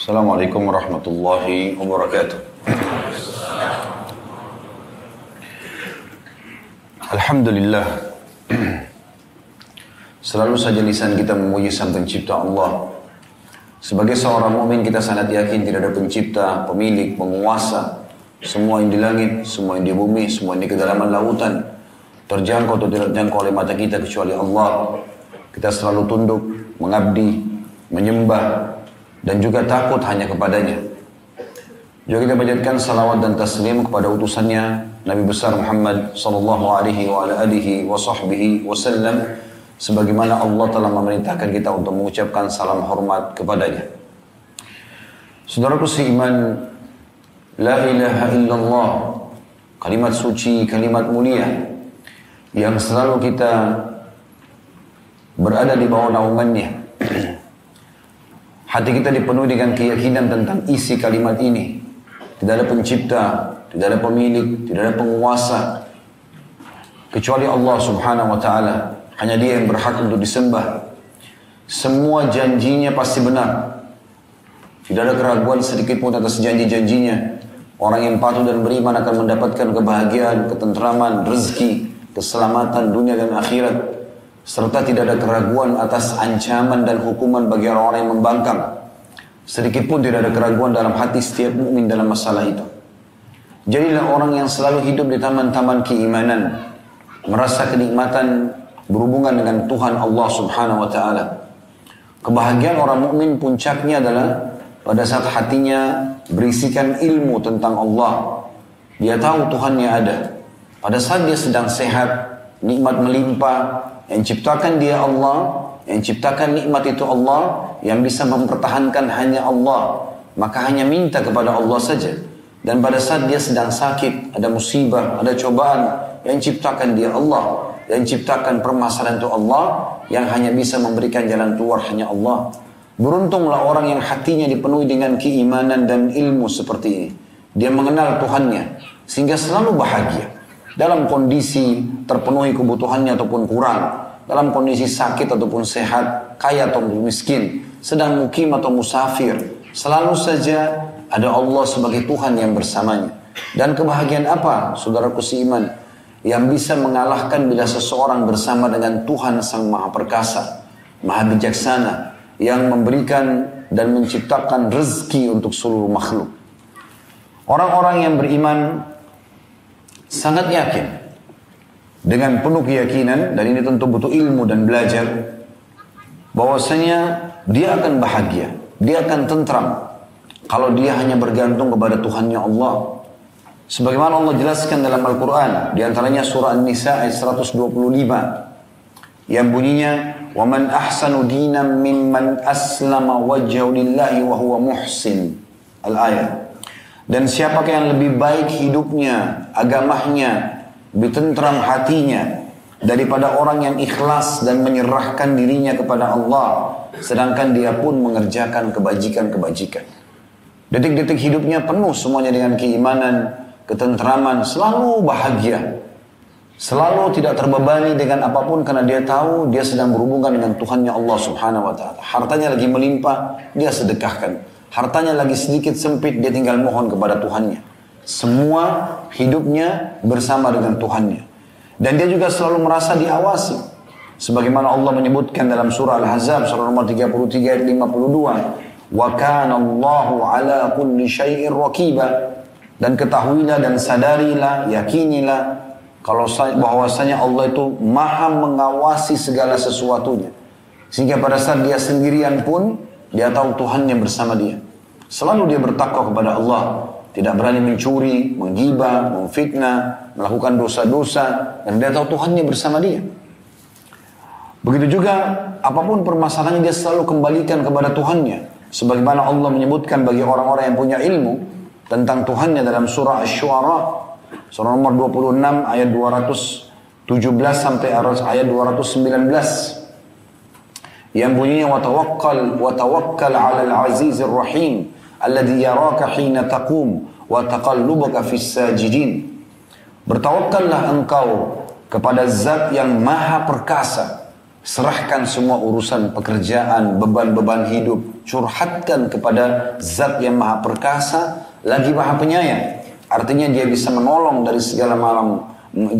Assalamualaikum warahmatullahi wabarakatuh. Alhamdulillah. Selalu saja lisan kita memuji sang pencipta Allah. Sebagai seorang mukmin kita sangat yakin tidak ada pencipta, pemilik, penguasa. Semua yang di langit, semua yang di bumi, semua yang di kedalaman lautan. Terjangkau atau tidak terjangkau oleh mata kita kecuali Allah. Kita selalu tunduk, mengabdi, menyembah, dan juga takut hanya kepadanya. Juga kita panjatkan salawat dan taslim kepada utusannya Nabi besar Muhammad sallallahu alaihi wa alihi wa sahbihi wasallam sebagaimana Allah telah memerintahkan kita untuk mengucapkan salam hormat kepadanya. Saudaraku seiman, la ilaha illallah, kalimat suci, kalimat mulia yang selalu kita berada di bawah naungannya. Hati kita dipenuhi dengan keyakinan tentang isi kalimat ini. Tidak ada pencipta, tidak ada pemilik, tidak ada penguasa. Kecuali Allah subhanahu wa ta'ala. Hanya dia yang berhak untuk disembah. Semua janjinya pasti benar. Tidak ada keraguan sedikit pun atas janji-janjinya. Orang yang patuh dan beriman akan mendapatkan kebahagiaan, ketentraman, rezeki, keselamatan dunia dan akhirat. Serta tidak ada keraguan atas ancaman dan hukuman bagi orang-orang yang membangkang. Sedikit pun tidak ada keraguan dalam hati setiap mukmin dalam masalah itu. Jadilah orang yang selalu hidup di taman-taman keimanan, merasa kenikmatan berhubungan dengan Tuhan Allah Subhanahu wa taala. Kebahagiaan orang mukmin puncaknya adalah pada saat hatinya berisikan ilmu tentang Allah. Dia tahu Tuhannya ada. Pada saat dia sedang sehat, nikmat melimpah, yang ciptakan dia Allah, yang ciptakan nikmat itu Allah, yang bisa mempertahankan hanya Allah. Maka hanya minta kepada Allah saja. Dan pada saat dia sedang sakit, ada musibah, ada cobaan, yang ciptakan dia Allah. Yang ciptakan permasalahan itu Allah, yang hanya bisa memberikan jalan keluar hanya Allah. Beruntunglah orang yang hatinya dipenuhi dengan keimanan dan ilmu seperti ini. Dia mengenal Tuhannya, sehingga selalu bahagia. Dalam kondisi terpenuhi kebutuhannya ataupun kurang, dalam kondisi sakit ataupun sehat, kaya atau miskin, sedang mukim atau musafir, selalu saja ada Allah sebagai Tuhan yang bersamanya. Dan kebahagiaan apa, saudaraku seiman, yang bisa mengalahkan bila seseorang bersama dengan Tuhan Sang Maha Perkasa, Maha Bijaksana, yang memberikan dan menciptakan rezeki untuk seluruh makhluk. Orang-orang yang beriman sangat yakin dengan penuh keyakinan dan ini tentu butuh ilmu dan belajar bahwasanya dia akan bahagia, dia akan tentram kalau dia hanya bergantung kepada Tuhannya Allah. Sebagaimana Allah jelaskan dalam Al-Quran, di antaranya surah An-Nisa ayat 125 yang bunyinya وَمَنْ أَحْسَنُ دِينًا مِمَّنْ أَسْلَمَ وَجْهَهُ لِلَّهِ وَهُوَ مُحْسِنٌ Al-ayat. Dan siapakah yang lebih baik hidupnya, agamanya, lebih tentram hatinya daripada orang yang ikhlas dan menyerahkan dirinya kepada Allah sedangkan dia pun mengerjakan kebajikan-kebajikan. Detik-detik hidupnya penuh semuanya dengan keimanan, ketentraman, selalu bahagia. Selalu tidak terbebani dengan apa pun karena dia tahu dia sedang berhubungan dengan Tuhannya Allah Subhanahu wa taala. Hartanya lagi melimpah, dia sedekahkan. Hartanya lagi sedikit sempit, dia tinggal mohon kepada Tuhannya. Semua hidupnya bersama dengan Tuhannya. Dan dia juga selalu merasa diawasi. Sebagaimana Allah menyebutkan dalam surah Al-Hazab surah nomor 33 ayat 52. Wa kana Allahu ala kulli syai'in raqiba. Dan ketahuilah dan sadarilah, yakinilah kalau bahwasanya Allah itu maha mengawasi segala sesuatunya. Sehingga pada saat dia sendirian pun, dia tahu Tuhan yang bersama dia. Selalu dia bertakwa kepada Allah. Tidak berani mencuri, menggibah, memfitnah, melakukan dosa-dosa. Dan dia tahu Tuhannya bersama dia. Begitu juga apa pun permasalahannya dia selalu kembalikan kepada Tuhannya. Sebagaimana Allah menyebutkan bagi orang-orang yang punya ilmu tentang Tuhannya dalam surah Asy-Syu'ara Surah nomor 26 ayat 217 sampai ayat 219. Yang bunyinya wa tawakkal wa tawakkal 'ala al-'azizir rahim alladhi yaraka hina taqum wa taqallubaka fis sajidin. Bertawakkallah engkau kepada zat yang maha perkasa Serahkan semua urusan pekerjaan, beban-beban hidup. Curhatkan kepada zat yang maha perkasa, lagi maha penyayang. Artinya dia bisa menolong dari segala malam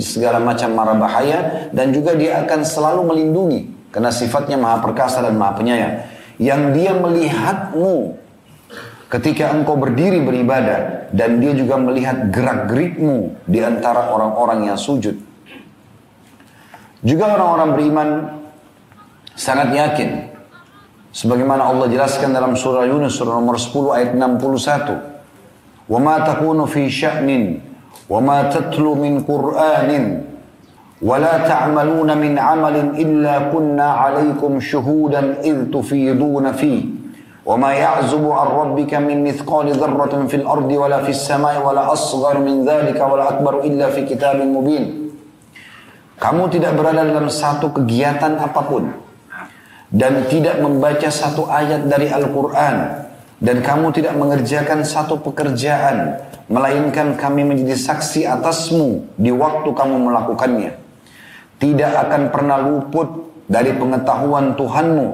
segala macam mara bahaya dan juga dia akan selalu melindungi karena sifatnya maha perkasa dan maha penyayang. Yang dia melihatmu ketika engkau berdiri beribadah dan dia juga melihat gerak-gerikmu di antara orang-orang yang sujud. Juga orang-orang beriman sangat yakin sebagaimana Allah jelaskan dalam surah Yunus surah nomor 10 ayat 61 wa ma takunu fi sya'nin wa ma tatlu min qur'anin wa la ta'maluna min 'amalin illa kunna 'alaykum shuhudan id tufiduna fi وما يعزب عن ربك من مثقال ذرة في الأرض ولا في السماء ولا أصغر من ذلك ولا أكبر إلا في كتاب مبين Kamu tidak berada dalam satu kegiatan apapun dan tidak membaca satu ayat dari Al-Quran dan kamu tidak mengerjakan satu pekerjaan melainkan kami menjadi saksi atasmu di waktu kamu melakukannya tidak akan pernah luput dari pengetahuan Tuhanmu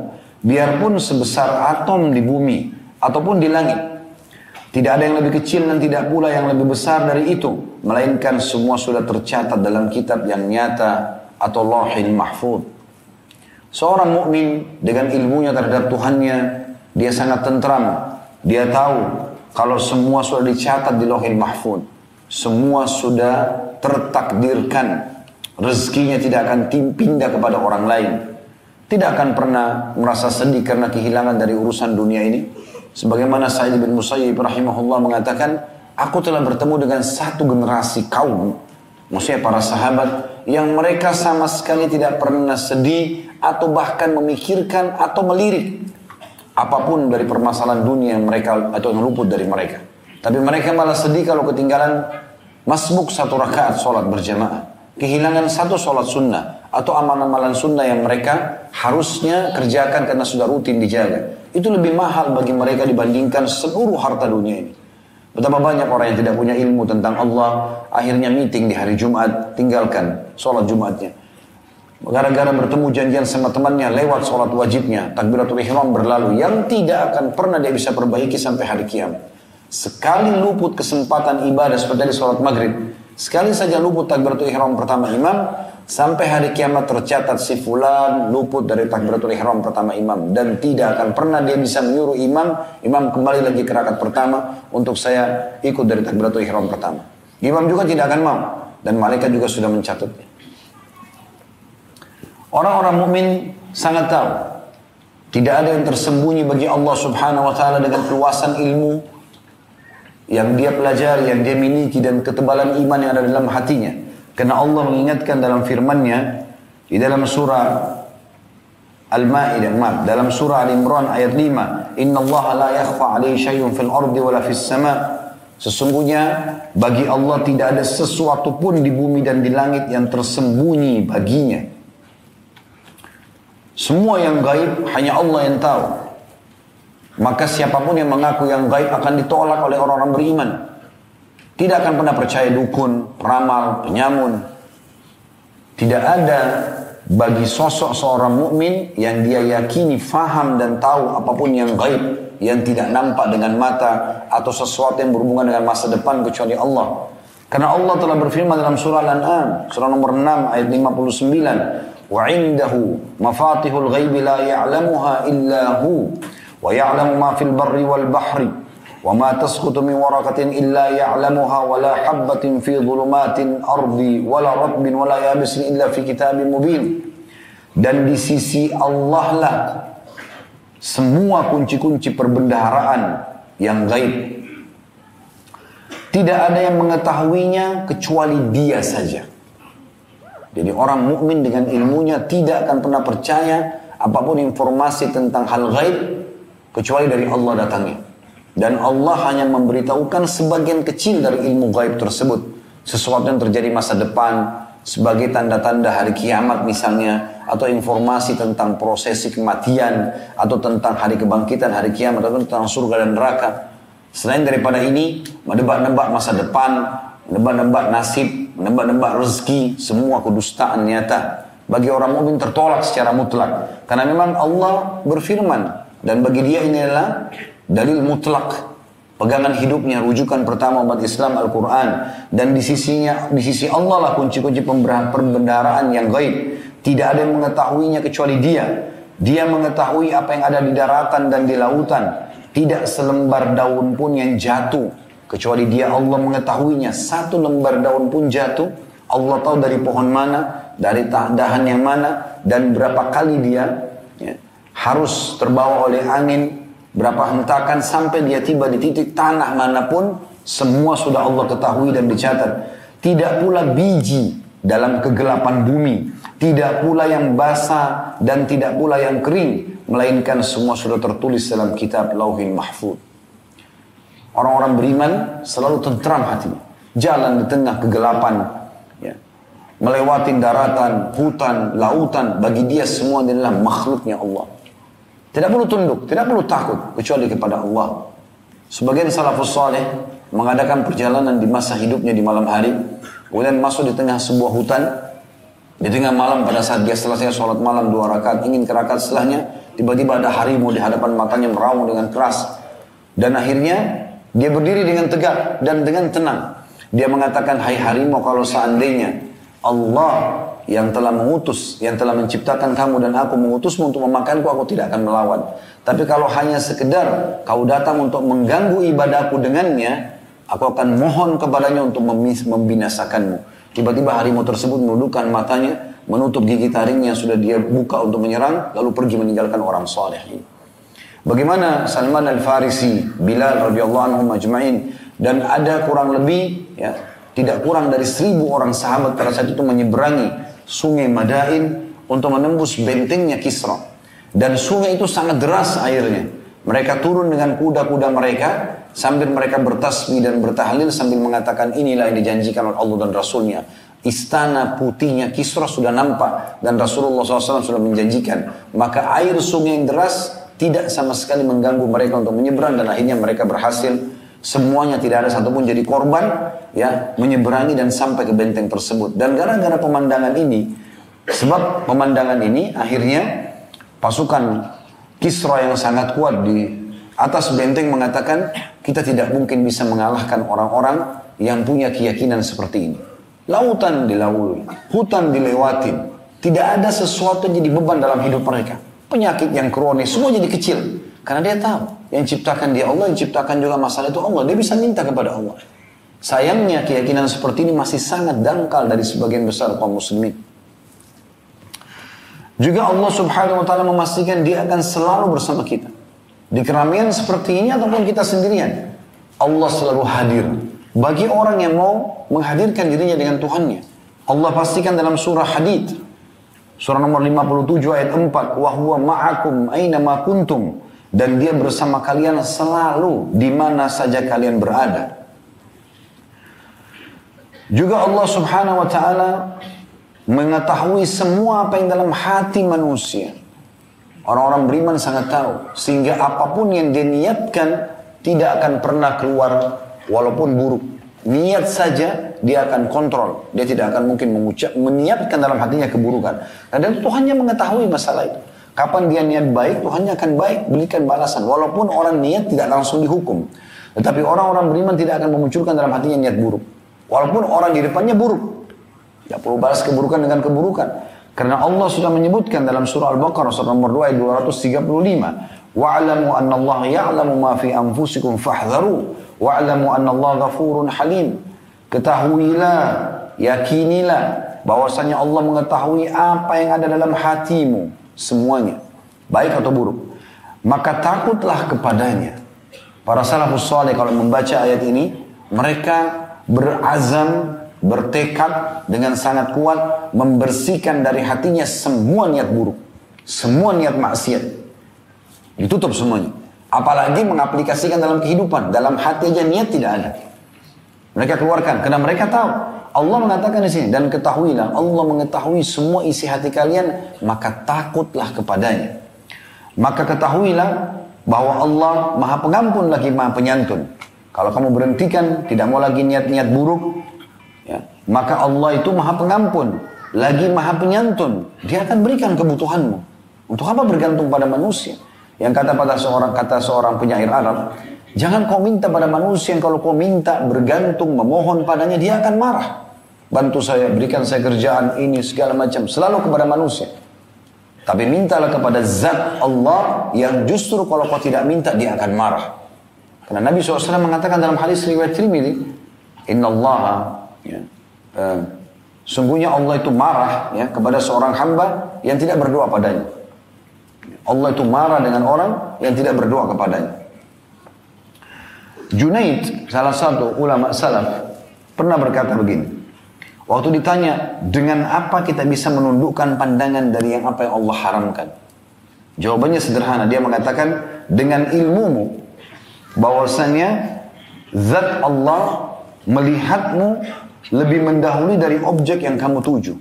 biarpun sebesar atom di bumi ataupun di langit tidak ada yang lebih kecil dan tidak pula yang lebih besar dari itu melainkan semua sudah tercatat dalam kitab yang nyata atau lahil mahfud Seorang mukmin dengan ilmunya terhadap Tuhannya, dia sangat tentram. Dia tahu kalau semua sudah dicatat di Lauhil Mahfud. Semua sudah tertakdirkan. Rezekinya tidak akan pindah kepada orang lain. Tidak akan pernah merasa sedih karena kehilangan dari urusan dunia ini. Sebagaimana Sa'id bin Musayyib rahimahullah mengatakan, aku telah bertemu dengan satu generasi kaum, maksudnya para sahabat, yang mereka sama sekali tidak pernah sedih atau bahkan memikirkan atau melirik apa pun dari permasalahan dunia yang mereka atau yang luput dari mereka. Tapi mereka malah sedih kalau ketinggalan masbuk satu rakaat sholat berjamaah. Kehilangan satu sholat sunnah atau amalan-amalan sunnah yang mereka harusnya kerjakan karena sudah rutin dijaga. Itu lebih mahal bagi mereka dibandingkan seluruh harta dunia ini. Betapa banyak orang yang tidak punya ilmu tentang Allah, akhirnya meeting di hari Jumat, tinggalkan sholat Jumatnya Gara-gara bertemu janjian sama temannya lewat sholat wajibnya, takbiratul ihram berlalu, yang tidak akan pernah dia bisa perbaiki sampai hari kiamat. Sekali luput kesempatan ibadah seperti sholat maghrib, sekali saja luput takbiratul ihram pertama imam, sampai hari kiamat tercatat si fulan luput dari takbiratul ihram pertama imam dan tidak akan pernah dia bisa menyuruh imam imam kembali lagi ke rakaat pertama untuk saya ikut dari takbiratul ihram pertama. Imam juga tidak akan mau dan malaikat juga sudah mencatatnya Orang-orang mukmin sangat tahu tidak ada yang tersembunyi bagi Allah Subhanahu wa taala dengan keluasan ilmu yang dia pelajari, yang dia miliki dan ketebalan iman yang ada dalam hatinya. Karena Allah mengingatkan dalam firman-Nya di dalam surah Al-Maidah, maaf, dalam surah Al-Imran ayat 5, "Inna Allah la yakhfa 'alaihi syai'un fil ardi wala fis sama'." Sesungguhnya bagi Allah tidak ada sesuatu pun di bumi dan di langit yang tersembunyi baginya. Semua yang gaib hanya Allah yang tahu. Maka siapa pun yang mengaku yang gaib akan ditolak oleh orang-orang beriman. Tidak akan pernah percaya dukun, ramal, penyamun. Tidak ada bagi sosok seorang mukmin yang dia yakini, faham dan tahu apa pun yang gaib, yang tidak nampak dengan mata atau sesuatu yang berhubungan dengan masa depan kecuali Allah. Karena Allah telah berfirman dalam surah Al-An'am, surah nomor 6 ayat 59, "Wa 'indahu mafatihul ghaibi la ya'lamuha illa hu." ويعلم ما في البر والبحر وما تسقط من ورقة إلا يعلمها ولا حبة في ظلمات الأرض ولا رطب ولا يابس إلا في كتاب مبين dan di sisi Allah lah semua kunci-kunci perbendaharaan yang gaib tidak ada yang mengetahuinya kecuali dia saja jadi orang mukmin dengan ilmunya tidak akan pernah percaya apapun informasi tentang hal gaib kecuali dari Allah datangnya. Dan Allah hanya memberitahukan sebagian kecil dari ilmu gaib tersebut. Sesuatu yang terjadi masa depan, sebagai tanda-tanda hari kiamat misalnya, atau informasi tentang prosesi kematian, atau tentang hari kebangkitan, hari kiamat, atau tentang surga dan neraka. Selain daripada ini, menebak-nebak masa depan, menebak-nebak nasib, menebak-nebak rezeki, semua kedustaan nyata. bagi orang mukmin tertolak secara mutlak. Karena memang Allah berfirman dan bagi dia ini adalah dalil mutlak. Pegangan hidupnya rujukan pertama umat Islam Al-Quran. Dan di sisinya di sisi Allah lah kunci-kunci pembendaraan yang gaib. Tidak ada yang mengetahuinya kecuali dia. Dia mengetahui apa yang ada di daratan dan di lautan. Tidak selembar daun pun yang jatuh. Kecuali dia Allah mengetahuinya. Satu lembar daun pun jatuh. Allah tahu dari pohon mana dari dahan yang mana dan berapa kali dia harus terbawa oleh angin berapa hentakan sampai dia tiba di titik tanah mana pun, semua sudah Allah ketahui dan dicatat. Tidak pula biji dalam kegelapan bumi, tidak pula yang basah dan tidak pula yang kering, melainkan semua sudah tertulis dalam kitab Lauhin Mahfud. Orang-orang beriman selalu tentram hatinya. Jalan di tengah kegelapan, ya. melewati daratan, hutan, lautan, bagi dia semua adalah makhluknya Allah. Tidak perlu tunduk, tidak perlu takut kecuali kepada Allah. Sebagian salafus saleh mengadakan perjalanan di masa hidupnya di malam hari, kemudian masuk di tengah sebuah hutan, di tengah malam pada saat dia selesai sholat malam dua rakaat, ingin ke rakaat setelahnya, tiba-tiba ada harimau di hadapan matanya meraung dengan keras. Dan akhirnya dia berdiri dengan tegak dan dengan tenang. Dia mengatakan, hai harimau kalau seandainya Allah yang telah mengutus, yang telah menciptakan kamu dan aku mengutusmu untuk memakanku, aku tidak akan melawan. Tapi kalau hanya sekedar kau datang untuk mengganggu ibadahku dengannya, aku akan mohon kepadanya untuk membinasakanmu. Tiba-tiba harimau tersebut menundukkan matanya, menutup gigi taringnya yang sudah dia buka untuk menyerang, lalu pergi meninggalkan orang soleh. Bagaimana Salman al-Farisi, Bilal radhiyallahu anhu majma'in, dan ada kurang lebih, ya, tidak kurang dari seribu orang sahabat pada saat itu menyeberangi sungai Madain untuk menembus bentengnya Kisra. Dan sungai itu sangat deras airnya. Mereka turun dengan kuda-kuda mereka sambil mereka bertasbih dan bertahlil sambil mengatakan inilah yang dijanjikan oleh Allah dan Rasulnya. Istana putihnya Kisra sudah nampak dan Rasulullah SAW sudah menjanjikan. Maka air sungai yang deras tidak sama sekali mengganggu mereka untuk menyeberang dan akhirnya mereka berhasil semuanya tidak ada satupun jadi korban ya menyeberangi dan sampai ke benteng tersebut. Dan gara-gara pemandangan ini sebab pemandangan ini akhirnya pasukan Kisra yang sangat kuat di atas benteng mengatakan kita tidak mungkin bisa mengalahkan orang-orang yang punya keyakinan seperti ini. Lautan dilalui hutan dilewatin tidak ada sesuatu yang jadi beban dalam hidup mereka. Penyakit yang kronis semua jadi kecil karena dia tahu yang ciptakan dia Allah, yang ciptakan juga masalah itu Allah. Dia bisa minta kepada Allah. Sayangnya keyakinan seperti ini masih sangat dangkal dari sebagian besar kaum muslimin. Juga Allah subhanahu wa ta'ala memastikan dia akan selalu bersama kita. Di keramaian seperti ini ataupun kita sendirian. Allah selalu hadir. Bagi orang yang mau menghadirkan dirinya dengan Tuhannya. Allah pastikan dalam surah hadid. Surah nomor 57 ayat 4. Wahuwa ma'akum aina ma kuntum dan dia bersama kalian selalu di mana saja kalian berada. Juga Allah Subhanahu wa taala mengetahui semua apa yang dalam hati manusia. Orang-orang beriman sangat tahu sehingga apa pun yang dia niatkan tidak akan pernah keluar walaupun buruk. Niat saja dia akan kontrol. Dia tidak akan mungkin mengucap meniatkan dalam hatinya keburukan. Dan Tuhan yang mengetahui masalah itu. Kapan dia niat baik, Tuhannya akan baik, berikan balasan. Walaupun orang niat tidak langsung dihukum. Tetapi orang-orang beriman tidak akan memunculkan dalam hatinya niat buruk. Walaupun orang di depannya buruk. Tidak perlu balas keburukan dengan keburukan. Karena Allah sudah menyebutkan dalam surah Al-Baqarah surah nomor 2 ayat 235. Wa'alamu anna Allah ya'lamu ma fi anfusikum fahdharu. Wa'alamu anna Allah ghafurun halim. Ketahuilah, yakinilah bahwasanya Allah mengetahui apa yang ada dalam hatimu semuanya, baik atau buruk. Maka takutlah kepadanya. Para salafus saleh kalau membaca ayat ini, mereka berazam, bertekad dengan sangat kuat membersihkan dari hatinya semua niat buruk, semua niat maksiat. Ditutup semuanya. Apalagi mengaplikasikan dalam kehidupan, dalam hati aja niat tidak ada. Mereka keluarkan karena mereka tahu Allah mengatakan di sini dan ketahuilah Allah mengetahui semua isi hati kalian maka takutlah kepadanya. Maka ketahuilah bahwa Allah Maha Pengampun lagi Maha Penyantun. Kalau kamu berhentikan tidak mau lagi niat-niat buruk ya, maka Allah itu Maha Pengampun lagi maha penyantun. Dia akan berikan kebutuhanmu. Untuk apa bergantung pada manusia? Yang kata pada seorang kata seorang penyair Arab, jangan kau minta pada manusia yang kalau kau minta bergantung memohon padanya dia akan marah. Bantu saya, berikan saya kerjaan ini segala macam, selalu kepada manusia. Tapi mintalah kepada zat Allah yang justru kalau kau tidak minta dia akan marah. Karena Nabi SAW mengatakan dalam hadis riwayat Tirmidzi, Inna Allah, ya, uh, sungguhnya Allah itu marah ya kepada seorang hamba yang tidak berdoa padanya. Allah itu marah dengan orang yang tidak berdoa kepadanya. Junaid, salah satu ulama salaf, pernah berkata begini. Waktu ditanya, dengan apa kita bisa menundukkan pandangan dari yang apa yang Allah haramkan? Jawabannya sederhana, dia mengatakan, dengan ilmumu, bahwasanya zat Allah melihatmu lebih mendahului dari objek yang kamu tuju.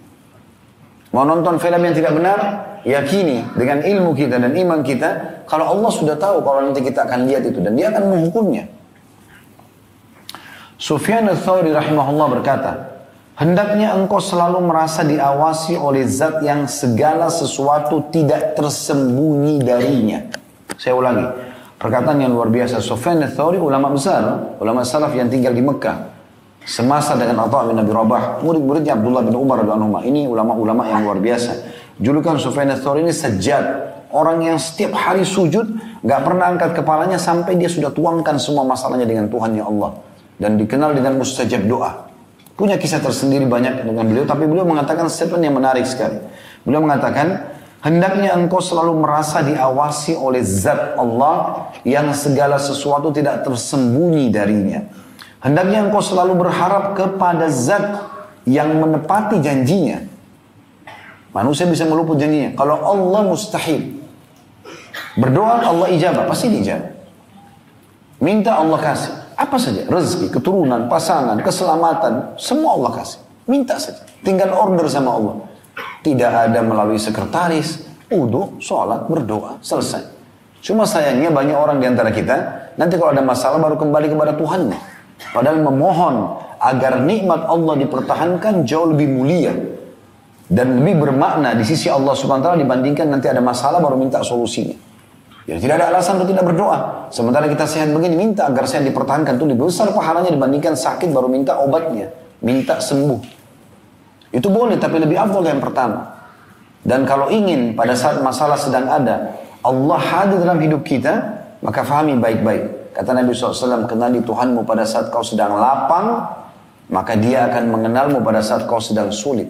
Mau nonton film yang tidak benar? Yakini dengan ilmu kita dan iman kita, kalau Allah sudah tahu kalau nanti kita akan lihat itu dan dia akan menghukumnya. Sufyan al-Thawri rahimahullah berkata, Hendaknya engkau selalu merasa diawasi oleh zat yang segala sesuatu tidak tersembunyi darinya. Saya ulangi. Perkataan yang luar biasa. Sufyan al-Thawri ulama besar. Ulama salaf yang tinggal di Mekah. Semasa dengan Atta bin Nabi Rabah. Murid-muridnya Abdullah bin Umar dan Umar. Ini ulama-ulama yang luar biasa. Julukan Sufyan al-Thawri ini sejad. Orang yang setiap hari sujud. Gak pernah angkat kepalanya sampai dia sudah tuangkan semua masalahnya dengan Tuhannya Allah. Dan dikenal dengan mustajab doa. Punya kisah tersendiri banyak dengan beliau, tapi beliau mengatakan statement yang menarik sekali. Beliau mengatakan, hendaknya engkau selalu merasa diawasi oleh zat Allah yang segala sesuatu tidak tersembunyi darinya. Hendaknya engkau selalu berharap kepada zat yang menepati janjinya. Manusia bisa meluput janjinya. Kalau Allah mustahil. Berdoa Allah ijabah, pasti dijabah. Minta Allah kasih. Apa saja, rezeki, keturunan, pasangan, keselamatan, semua Allah kasih. Minta saja, tinggal order sama Allah. Tidak ada melalui sekretaris, wudhu, sholat, berdoa, selesai. Cuma sayangnya banyak orang di antara kita, nanti kalau ada masalah baru kembali kepada Tuhannya. Padahal memohon agar nikmat Allah dipertahankan jauh lebih mulia. Dan lebih bermakna di sisi Allah subhanahu wa ta'ala dibandingkan nanti ada masalah baru minta solusinya. Jadi tidak ada alasan untuk tidak berdoa. Sementara kita sehat begini, minta agar sehat dipertahankan. Itu lebih besar pahalanya dibandingkan sakit baru minta obatnya. Minta sembuh. Itu boleh, tapi lebih afdol yang pertama. Dan kalau ingin pada saat masalah sedang ada, Allah hadir dalam hidup kita, maka fahami baik-baik. Kata Nabi SAW, kenali Tuhanmu pada saat kau sedang lapang, maka dia akan mengenalmu pada saat kau sedang sulit.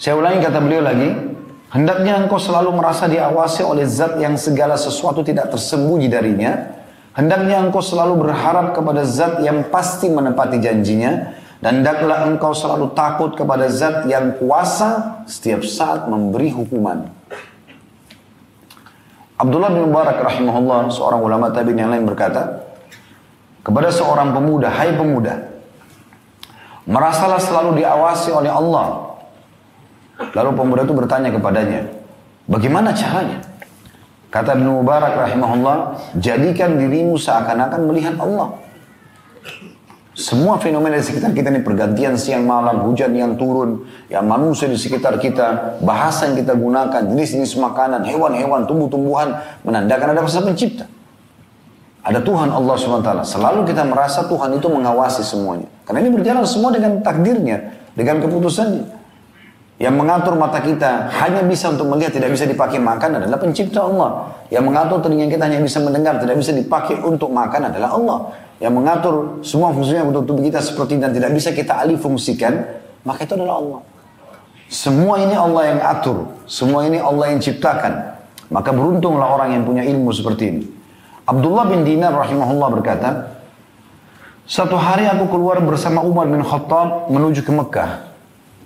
Saya ulangi kata beliau lagi, Hendaknya engkau selalu merasa diawasi oleh zat yang segala sesuatu tidak tersembunyi darinya. Hendaknya engkau selalu berharap kepada zat yang pasti menepati janjinya. Dan hendaklah engkau selalu takut kepada zat yang kuasa setiap saat memberi hukuman. Abdullah bin Mubarak rahimahullah, seorang ulama tabi'in yang lain berkata, kepada seorang pemuda, hai pemuda, merasalah selalu diawasi oleh Allah Lalu pemuda itu bertanya kepadanya, bagaimana caranya? Kata Ibn Mubarak rahimahullah, jadikan dirimu seakan-akan melihat Allah. Semua fenomena di sekitar kita ini pergantian siang malam, hujan yang turun, yang manusia di sekitar kita, bahasa yang kita gunakan, jenis-jenis makanan, hewan-hewan, tumbuh-tumbuhan, menandakan ada kuasa pencipta. Ada Tuhan Allah SWT. Selalu kita merasa Tuhan itu mengawasi semuanya. Karena ini berjalan semua dengan takdirnya, dengan keputusannya. Yang mengatur mata kita hanya bisa untuk melihat, tidak bisa dipakai makan adalah pencipta Allah. Yang mengatur telinga kita hanya bisa mendengar, tidak bisa dipakai untuk makan adalah Allah. Yang mengatur semua fungsinya untuk tubuh kita seperti dan tidak bisa kita alih fungsikan, maka itu adalah Allah. Semua ini Allah yang atur, semua ini Allah yang ciptakan. Maka beruntunglah orang yang punya ilmu seperti ini. Abdullah bin Dinar rahimahullah berkata, satu hari aku keluar bersama Umar bin Khattab menuju ke Mekah.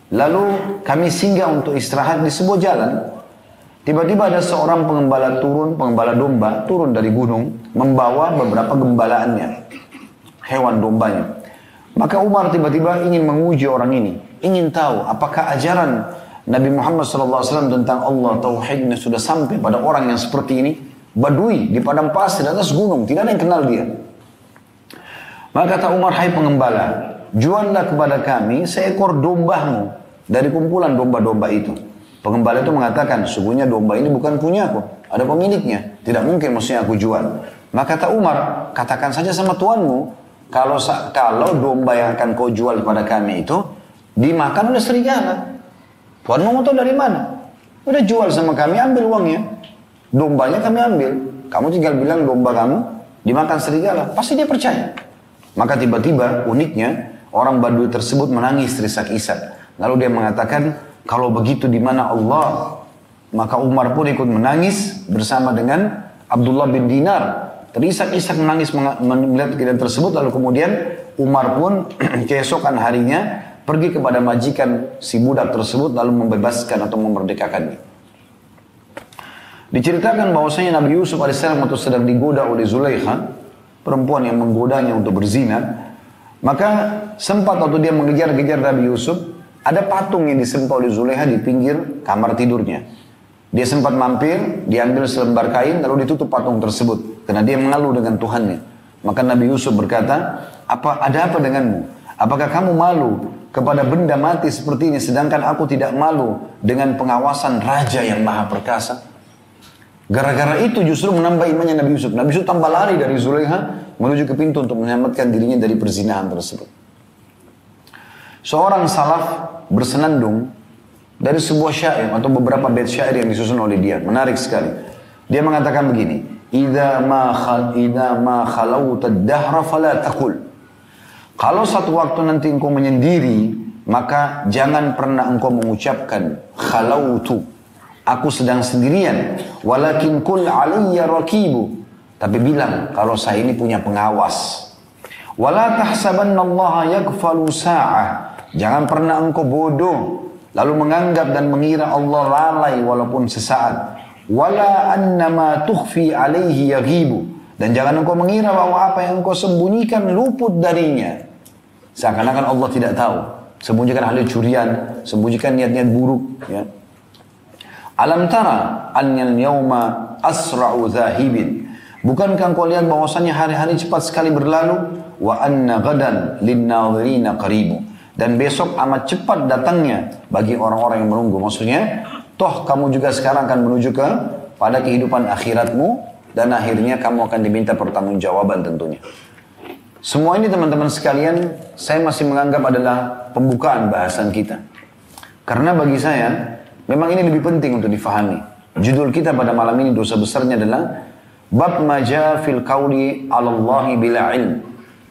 Lalu kami singgah untuk istirahat di sebuah jalan. Tiba-tiba ada seorang pengembala turun, pengembala domba turun dari gunung membawa beberapa gembalaannya, hewan dombanya. Maka Umar tiba-tiba ingin menguji orang ini, ingin tahu apakah ajaran Nabi Muhammad SAW tentang Allah tauhidnya sudah sampai pada orang yang seperti ini, badui di padang pasir atas gunung, tidak ada yang kenal dia. Maka kata Umar, hai pengembala, juallah kepada kami seekor dombamu dari kumpulan domba-domba itu. Pengembala itu mengatakan, sungguhnya domba ini bukan punya aku, ada pemiliknya. Tidak mungkin maksudnya aku jual. Maka kata Umar, katakan saja sama tuanmu, kalau kalau domba yang akan kau jual kepada kami itu dimakan oleh serigala. Tuanmu mau tahu dari mana? Udah jual sama kami, ambil uangnya. Dombanya kami ambil. Kamu tinggal bilang domba kamu dimakan serigala. Pasti dia percaya. Maka tiba-tiba uniknya orang Badui tersebut menangis terisak-isak. Lalu dia mengatakan, kalau begitu di mana Allah? Maka Umar pun ikut menangis bersama dengan Abdullah bin Dinar. Terisak-isak menangis melihat kejadian tersebut. Lalu kemudian Umar pun keesokan harinya pergi kepada majikan si budak tersebut lalu membebaskan atau memerdekakannya. Diceritakan bahwasanya Nabi Yusuf AS waktu sedang digoda oleh Zulaikha, perempuan yang menggodanya untuk berzina, maka sempat waktu dia mengejar-kejar Nabi Yusuf, ada patung yang disembah oleh Zulaikha di pinggir kamar tidurnya. Dia sempat mampir, diambil selembar kain, lalu ditutup patung tersebut. Karena dia mengalu dengan Tuhannya. Maka Nabi Yusuf berkata, apa ada apa denganmu? Apakah kamu malu kepada benda mati seperti ini sedangkan aku tidak malu dengan pengawasan raja yang maha perkasa. Gara-gara itu justru menambah imannya Nabi Yusuf. Nabi Yusuf tambah lari dari Zulaiha menuju ke pintu untuk menyelamatkan dirinya dari perzinahan tersebut. Seorang salaf bersenandung dari sebuah syair atau beberapa bait syair yang disusun oleh dia. Menarik sekali. Dia mengatakan begini, "Idza ma khal idza ma khalawta ad-dahra fala taqul." Kalau satu waktu nanti engkau menyendiri, maka jangan pernah engkau mengucapkan khalautu. Aku sedang sendirian. Walakin kul aliyya rakibu. Tapi bilang kalau saya ini punya pengawas. Wala tahsabanna Allah yakfalu sa'ah. Jangan pernah engkau bodoh lalu menganggap dan mengira Allah lalai walaupun sesaat. Wala annama tukhfi alaihi yaghibu. Dan jangan engkau mengira bahwa apa yang engkau sembunyikan luput darinya. Seakan-akan Allah tidak tahu. Sembunyikan ahli curian, sembunyikan niat-niat buruk. Ya. Alam tara annal yauma asra'u zahibin. Bukankah kau lihat bahwasanya hari-hari cepat sekali berlalu? Wa anna gadan linnadhirina qaribu. Dan besok amat cepat datangnya bagi orang-orang yang menunggu. Maksudnya, toh kamu juga sekarang akan menuju ke pada kehidupan akhiratmu dan akhirnya kamu akan diminta pertanggungjawaban tentunya. Semua ini teman-teman sekalian, saya masih menganggap adalah pembukaan bahasan kita. Karena bagi saya, memang ini lebih penting untuk difahami. Judul kita pada malam ini dosa besarnya adalah Bab maja fil qawli alallahi bila ilm.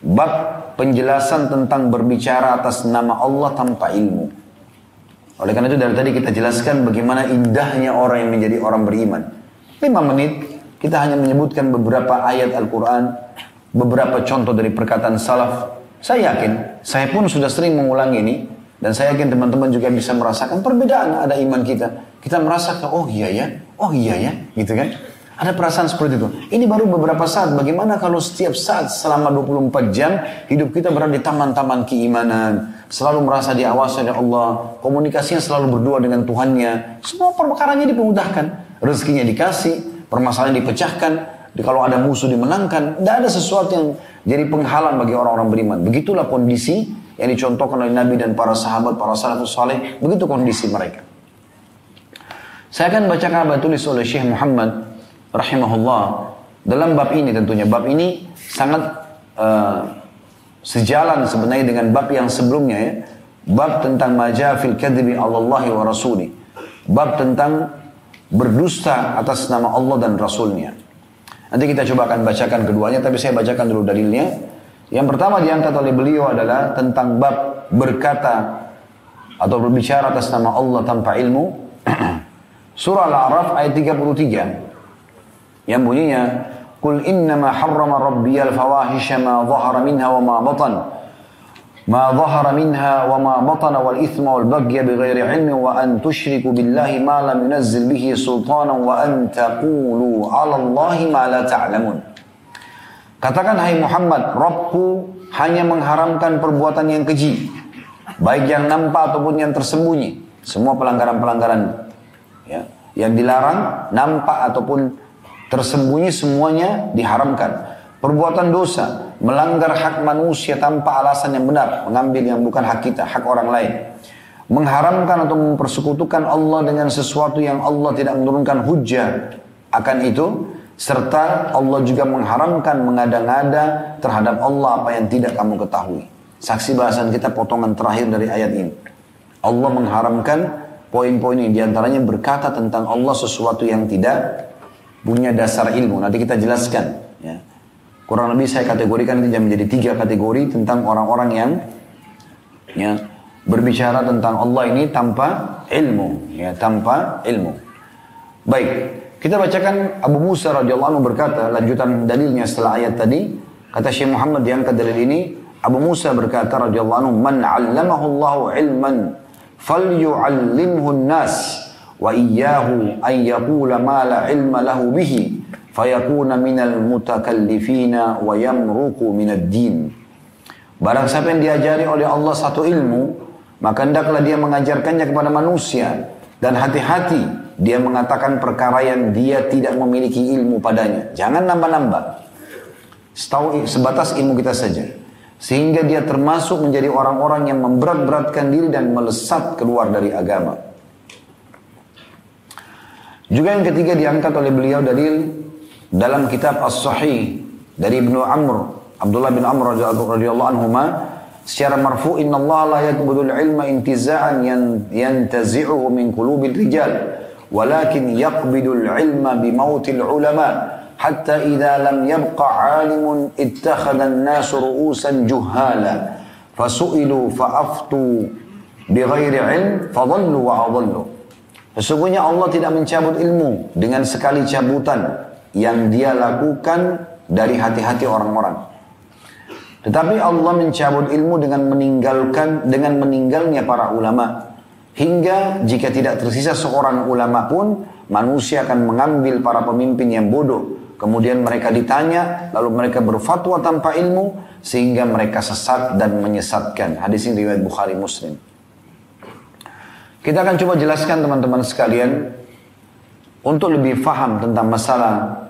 Bab penjelasan tentang berbicara atas nama Allah tanpa ilmu. Oleh karena itu dari tadi kita jelaskan bagaimana indahnya orang yang menjadi orang beriman. Lima menit kita hanya menyebutkan beberapa ayat Al-Quran beberapa contoh dari perkataan salaf. Saya yakin, saya pun sudah sering mengulangi ini, dan saya yakin teman-teman juga bisa merasakan perbedaan ada iman kita. Kita merasakan, oh iya ya, oh iya ya, gitu kan. Ada perasaan seperti itu. Ini baru beberapa saat. Bagaimana kalau setiap saat selama 24 jam hidup kita berada di taman-taman keimanan. Selalu merasa diawasi oleh Allah. Komunikasinya selalu berdua dengan Tuhannya. Semua perkaranya dipermudahkan. Rezekinya dikasih. Permasalahan dipecahkan kalau ada musuh dimenangkan, tidak ada sesuatu yang jadi penghalang bagi orang-orang beriman. Begitulah kondisi yang dicontohkan oleh Nabi dan para sahabat, para salafus saleh. Begitu kondisi mereka. Saya akan bacakan apa tulis oleh Syekh Muhammad rahimahullah dalam bab ini tentunya. Bab ini sangat uh, sejalan sebenarnya dengan bab yang sebelumnya ya. Bab tentang majafil kadhibi Allahi wa rasuli. Bab tentang berdusta atas nama Allah dan Rasulnya. Nanti kita coba akan bacakan keduanya, tapi saya bacakan dulu dalilnya. Yang pertama diangkat oleh beliau adalah tentang bab berkata atau berbicara atas nama Allah tanpa ilmu. Surah Al-A'raf ayat 33 yang bunyinya Qul innama harrama rabbiyal fawahisha ma dhahara minha wa ma batan ما ظهر منها وما بطن والإثم والبغي بغير علم وأن تشركوا بالله ما لم ينزل به سلطانا وأن تقولوا على الله ما لا تعلمون Katakan hai Muhammad, Rabbku hanya mengharamkan perbuatan yang keji, baik yang nampak ataupun yang tersembunyi. Semua pelanggaran-pelanggaran ya, yang dilarang, nampak ataupun tersembunyi semuanya diharamkan. perbuatan dosa, melanggar hak manusia tanpa alasan yang benar, mengambil yang bukan hak kita, hak orang lain. Mengharamkan atau mempersekutukan Allah dengan sesuatu yang Allah tidak menurunkan hujah akan itu, serta Allah juga mengharamkan mengada-ngada terhadap Allah apa yang tidak kamu ketahui. Saksi bahasan kita potongan terakhir dari ayat ini. Allah mengharamkan poin-poin ini di antaranya berkata tentang Allah sesuatu yang tidak punya dasar ilmu. Nanti kita jelaskan. Ya. Kurang lebih saya kategorikan ini menjadi tiga kategori tentang orang-orang yang ya, berbicara tentang Allah ini tanpa ilmu, ya, tanpa ilmu. Baik, kita bacakan Abu Musa radhiyallahu anhu berkata lanjutan dalilnya setelah ayat tadi kata Syekh Muhammad yang dalil ini Abu Musa berkata radhiyallahu anhu man 'allamahu Allahu ilman falyu'allimhu an-nas wa iyyahu an yaqula ma la ilma lahu bihi fayakuna minal mutakallifina wa yamruku. Barang siapa yang diajari oleh Allah satu ilmu, maka hendaklah dia mengajarkannya kepada manusia dan hati-hati dia mengatakan perkara yang dia tidak memiliki ilmu padanya. Jangan nambah-nambah. Setahu sebatas ilmu kita saja. Sehingga dia termasuk menjadi orang-orang yang memberat-beratkan diri dan melesat keluar dari agama. Juga yang ketiga diangkat oleh beliau dalil dalam kitab As-Sahih dari Ibnu Amr, Abdullah bin Amr radhiyallahu anhu secara marfu inna Allah la yaqbudul ilma intiza'an yantazi'uhu min qulubil rijal walakin yaqbidul ilma bi mautil ulama hatta idza lam yabqa 'alimun ittakhadha an-nas ru'usan juhala fasu'ilu fa'aftu bighairi ilm fadallu wa adallu Sesungguhnya Allah tidak mencabut ilmu dengan sekali cabutan yang dia lakukan dari hati-hati orang-orang. Tetapi Allah mencabut ilmu dengan meninggalkan dengan meninggalnya para ulama. Hingga jika tidak tersisa seorang ulama pun, manusia akan mengambil para pemimpin yang bodoh. Kemudian mereka ditanya, lalu mereka berfatwa tanpa ilmu, sehingga mereka sesat dan menyesatkan. Hadis ini riwayat Bukhari Muslim. Kita akan coba jelaskan teman-teman sekalian, untuk lebih faham tentang masalah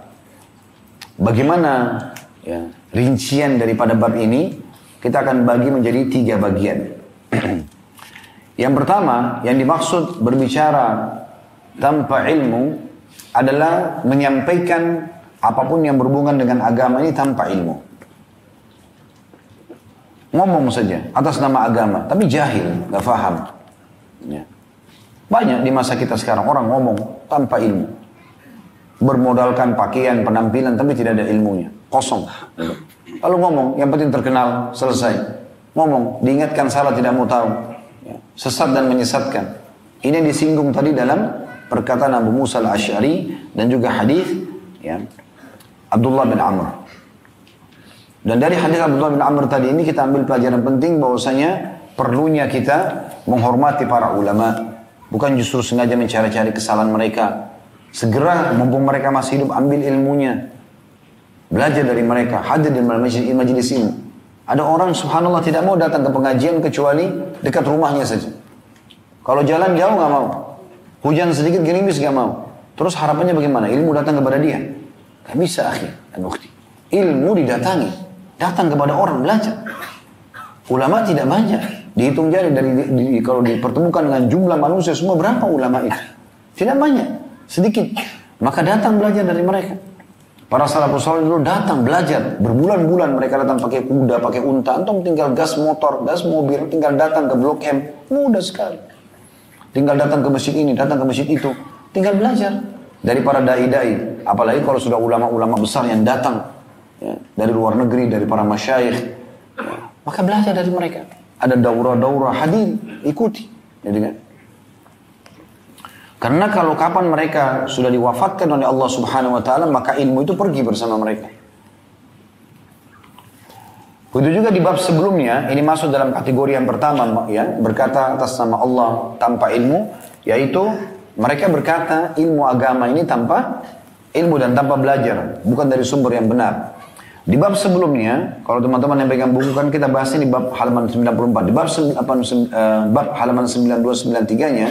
Bagaimana ya, rincian daripada bab ini? Kita akan bagi menjadi tiga bagian. yang pertama, yang dimaksud berbicara tanpa ilmu adalah menyampaikan apa pun yang berhubungan dengan agama ini tanpa ilmu. Ngomong saja atas nama agama, tapi jahil, gak faham. Ya. Banyak di masa kita sekarang orang ngomong tanpa ilmu bermodalkan pakaian, penampilan, tapi tidak ada ilmunya. Kosong. Lalu ngomong, yang penting terkenal, selesai. Ngomong, diingatkan salah tidak mau tahu. Ya, sesat dan menyesatkan. Ini disinggung tadi dalam perkataan Abu Musa al-Ash'ari dan juga hadis ya, Abdullah bin Amr. Dan dari hadis Abdullah bin Amr tadi ini kita ambil pelajaran penting bahwasanya perlunya kita menghormati para ulama. Bukan justru sengaja mencari-cari kesalahan mereka, Segera mumpung mereka masih hidup ambil ilmunya. Belajar dari mereka, hadir di majelis, ini. Ada orang subhanallah tidak mau datang ke pengajian kecuali dekat rumahnya saja. Kalau jalan jauh nggak mau. Hujan sedikit gerimis nggak mau. Terus harapannya bagaimana? Ilmu datang kepada dia. Gak bisa akhir dan bukti. Ilmu didatangi. Datang kepada orang belajar. Ulama tidak banyak. Dihitung jari dari di, kalau dipertemukan dengan jumlah manusia semua berapa ulama itu? Tidak banyak sedikit. Maka datang belajar dari mereka. Para salafus saleh dulu datang belajar. Berbulan-bulan mereka datang pakai kuda, pakai unta. Antum tinggal gas motor, gas mobil, tinggal datang ke Blok M. Mudah sekali. Tinggal datang ke masjid ini, datang ke masjid itu. Tinggal belajar. Dari para dai-dai. Apalagi kalau sudah ulama-ulama besar yang datang. Ya, dari luar negeri, dari para masyayikh. Ya, maka belajar dari mereka. Ada daurah-daurah hadir, ikuti. Jadi kan? Karena kalau kapan mereka sudah diwafatkan oleh Allah Subhanahu wa taala, maka ilmu itu pergi bersama mereka. Begitu juga di bab sebelumnya, ini masuk dalam kategori yang pertama ya, berkata atas nama Allah tanpa ilmu, yaitu mereka berkata ilmu agama ini tanpa ilmu dan tanpa belajar, bukan dari sumber yang benar. Di bab sebelumnya, kalau teman-teman yang pegang buku kan kita bahas ini bab halaman 94. Di bab, apa, uh, bab halaman 9293-nya,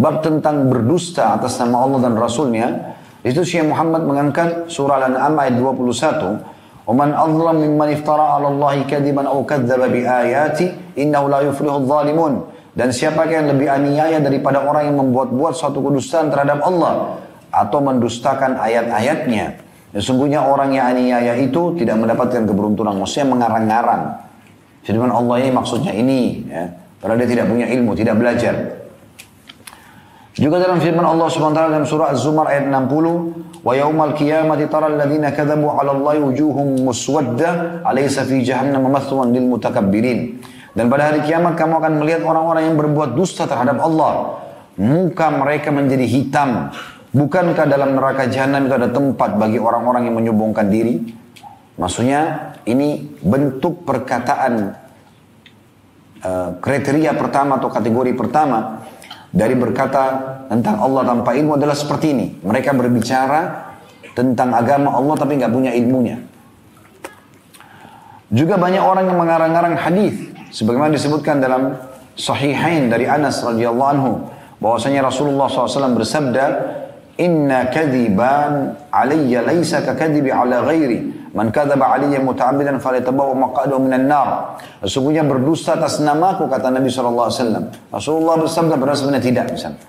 bab tentang berdusta atas nama Allah dan Rasulnya, itu Syekh Muhammad mengangkat surah Al-An'am ayat 21, ومن أظلم ممن افترى على الله كذبا أو كذب بآياته إنه لا يفلح الظالمون dan siapa yang lebih aniaya daripada orang yang membuat-buat suatu kedustaan terhadap Allah atau mendustakan ayat-ayatnya. Sesungguhnya orang yang aniaya itu tidak mendapatkan keberuntungan. Maksudnya mengarang-ngarang. Firman Allah ini maksudnya ini. Ya. Karena dia tidak punya ilmu, tidak belajar. Juga dalam firman Allah SWT dalam surah Az-Zumar ayat 60, "Wa yaumal qiyamati taral ladzina kadzabu 'ala Allahi wujuhum muswadda, alaysa fi jahannam mathwan lil mutakabbirin." Dan pada hari kiamat kamu akan melihat orang-orang yang berbuat dusta terhadap Allah. Muka mereka menjadi hitam. Bukankah dalam neraka jahanam itu ada tempat bagi orang-orang yang menyombongkan diri? Maksudnya ini bentuk perkataan uh, kriteria pertama atau kategori pertama dari berkata tentang Allah tanpa ilmu adalah seperti ini. Mereka berbicara tentang agama Allah tapi nggak punya ilmunya. Juga banyak orang yang mengarang-arang hadis Sebagaimana disebutkan dalam Sahihain dari Anas radhiyallahu anhu bahwasanya Rasulullah SAW bersabda, Inna kadiban aliyya laysa ka kadibi ala ghairi. Man kadzaba alayya muta'ammidan falyatabawa maq'adahu minan nar. Sesungguhnya berdusta atas namaku kata Nabi SAW. Rasulullah bersabda padahal sebenarnya tidak misalnya.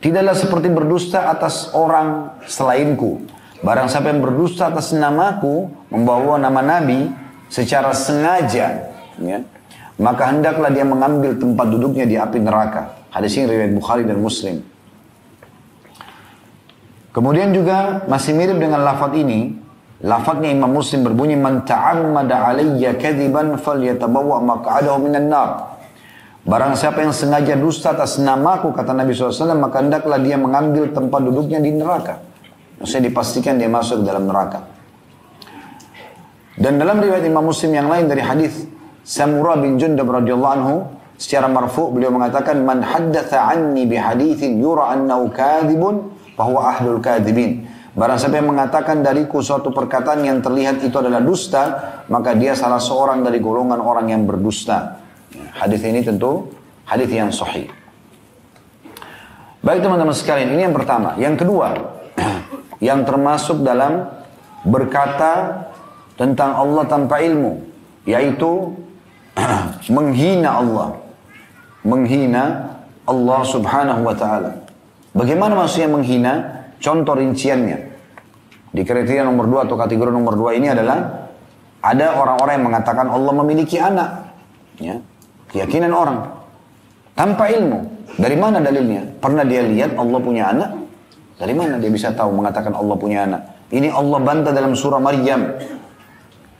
Tidaklah seperti berdusta atas orang selainku. Barang siapa yang berdusta atas namaku, membawa nama Nabi secara sengaja, ya, maka hendaklah dia mengambil tempat duduknya di api neraka. Hadis ini riwayat Bukhari dan Muslim. Kemudian juga masih mirip dengan lafaz ini, lafaznya Imam Muslim berbunyi man ta'ammada alayya kadiban falyatabawwa maq'adahu minan nar. Barang siapa yang sengaja dusta atas namaku kata Nabi SAW maka hendaklah dia mengambil tempat duduknya di neraka. Maksudnya dipastikan dia masuk dalam neraka. Dan dalam riwayat Imam Muslim yang lain dari hadis Samurah bin Jundab radhiyallahu anhu secara marfu beliau mengatakan man haddatha anni bi haditsin yura annahu kadhibun bahwa ahlul kadhibin. Barang siapa yang mengatakan dariku suatu perkataan yang terlihat itu adalah dusta, maka dia salah seorang dari golongan orang yang berdusta. Hadis ini tentu hadis yang sahih. Baik teman-teman sekalian, ini yang pertama. Yang kedua, yang termasuk dalam berkata tentang Allah tanpa ilmu, yaitu menghina Allah. Menghina Allah subhanahu wa ta'ala. Bagaimana maksudnya menghina? Contoh rinciannya. Di kriteria nomor dua atau kategori nomor dua ini adalah ada orang-orang yang mengatakan Allah memiliki anak. Ya. Keyakinan orang. Tanpa ilmu. Dari mana dalilnya? Pernah dia lihat Allah punya anak? Dari mana dia bisa tahu mengatakan Allah punya anak? Ini Allah bantah dalam surah Maryam.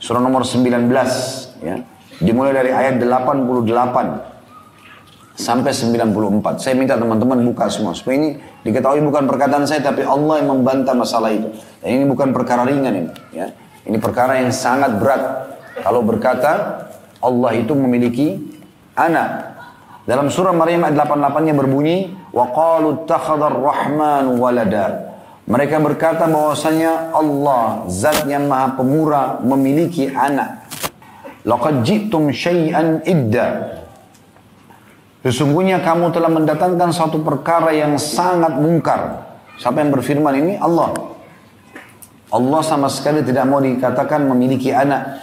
Surah nomor 19. Ya. Dimulai dari ayat 88 sampai 94. Saya minta teman-teman buka semua. Supaya ini diketahui bukan perkataan saya tapi Allah yang membantah masalah itu. Dan ini bukan perkara ringan ini, ya. Ini perkara yang sangat berat. Kalau berkata Allah itu memiliki anak. Dalam surah Maryam ayat 88-nya berbunyi wa qalu rahman waladar. Mereka berkata bahwasanya Allah zat yang maha pemurah memiliki anak. Laqad Shay'an syai'an idda. Sesungguhnya kamu telah mendatangkan satu perkara yang sangat mungkar. Siapa yang berfirman ini? Allah. Allah sama sekali tidak mau dikatakan memiliki anak.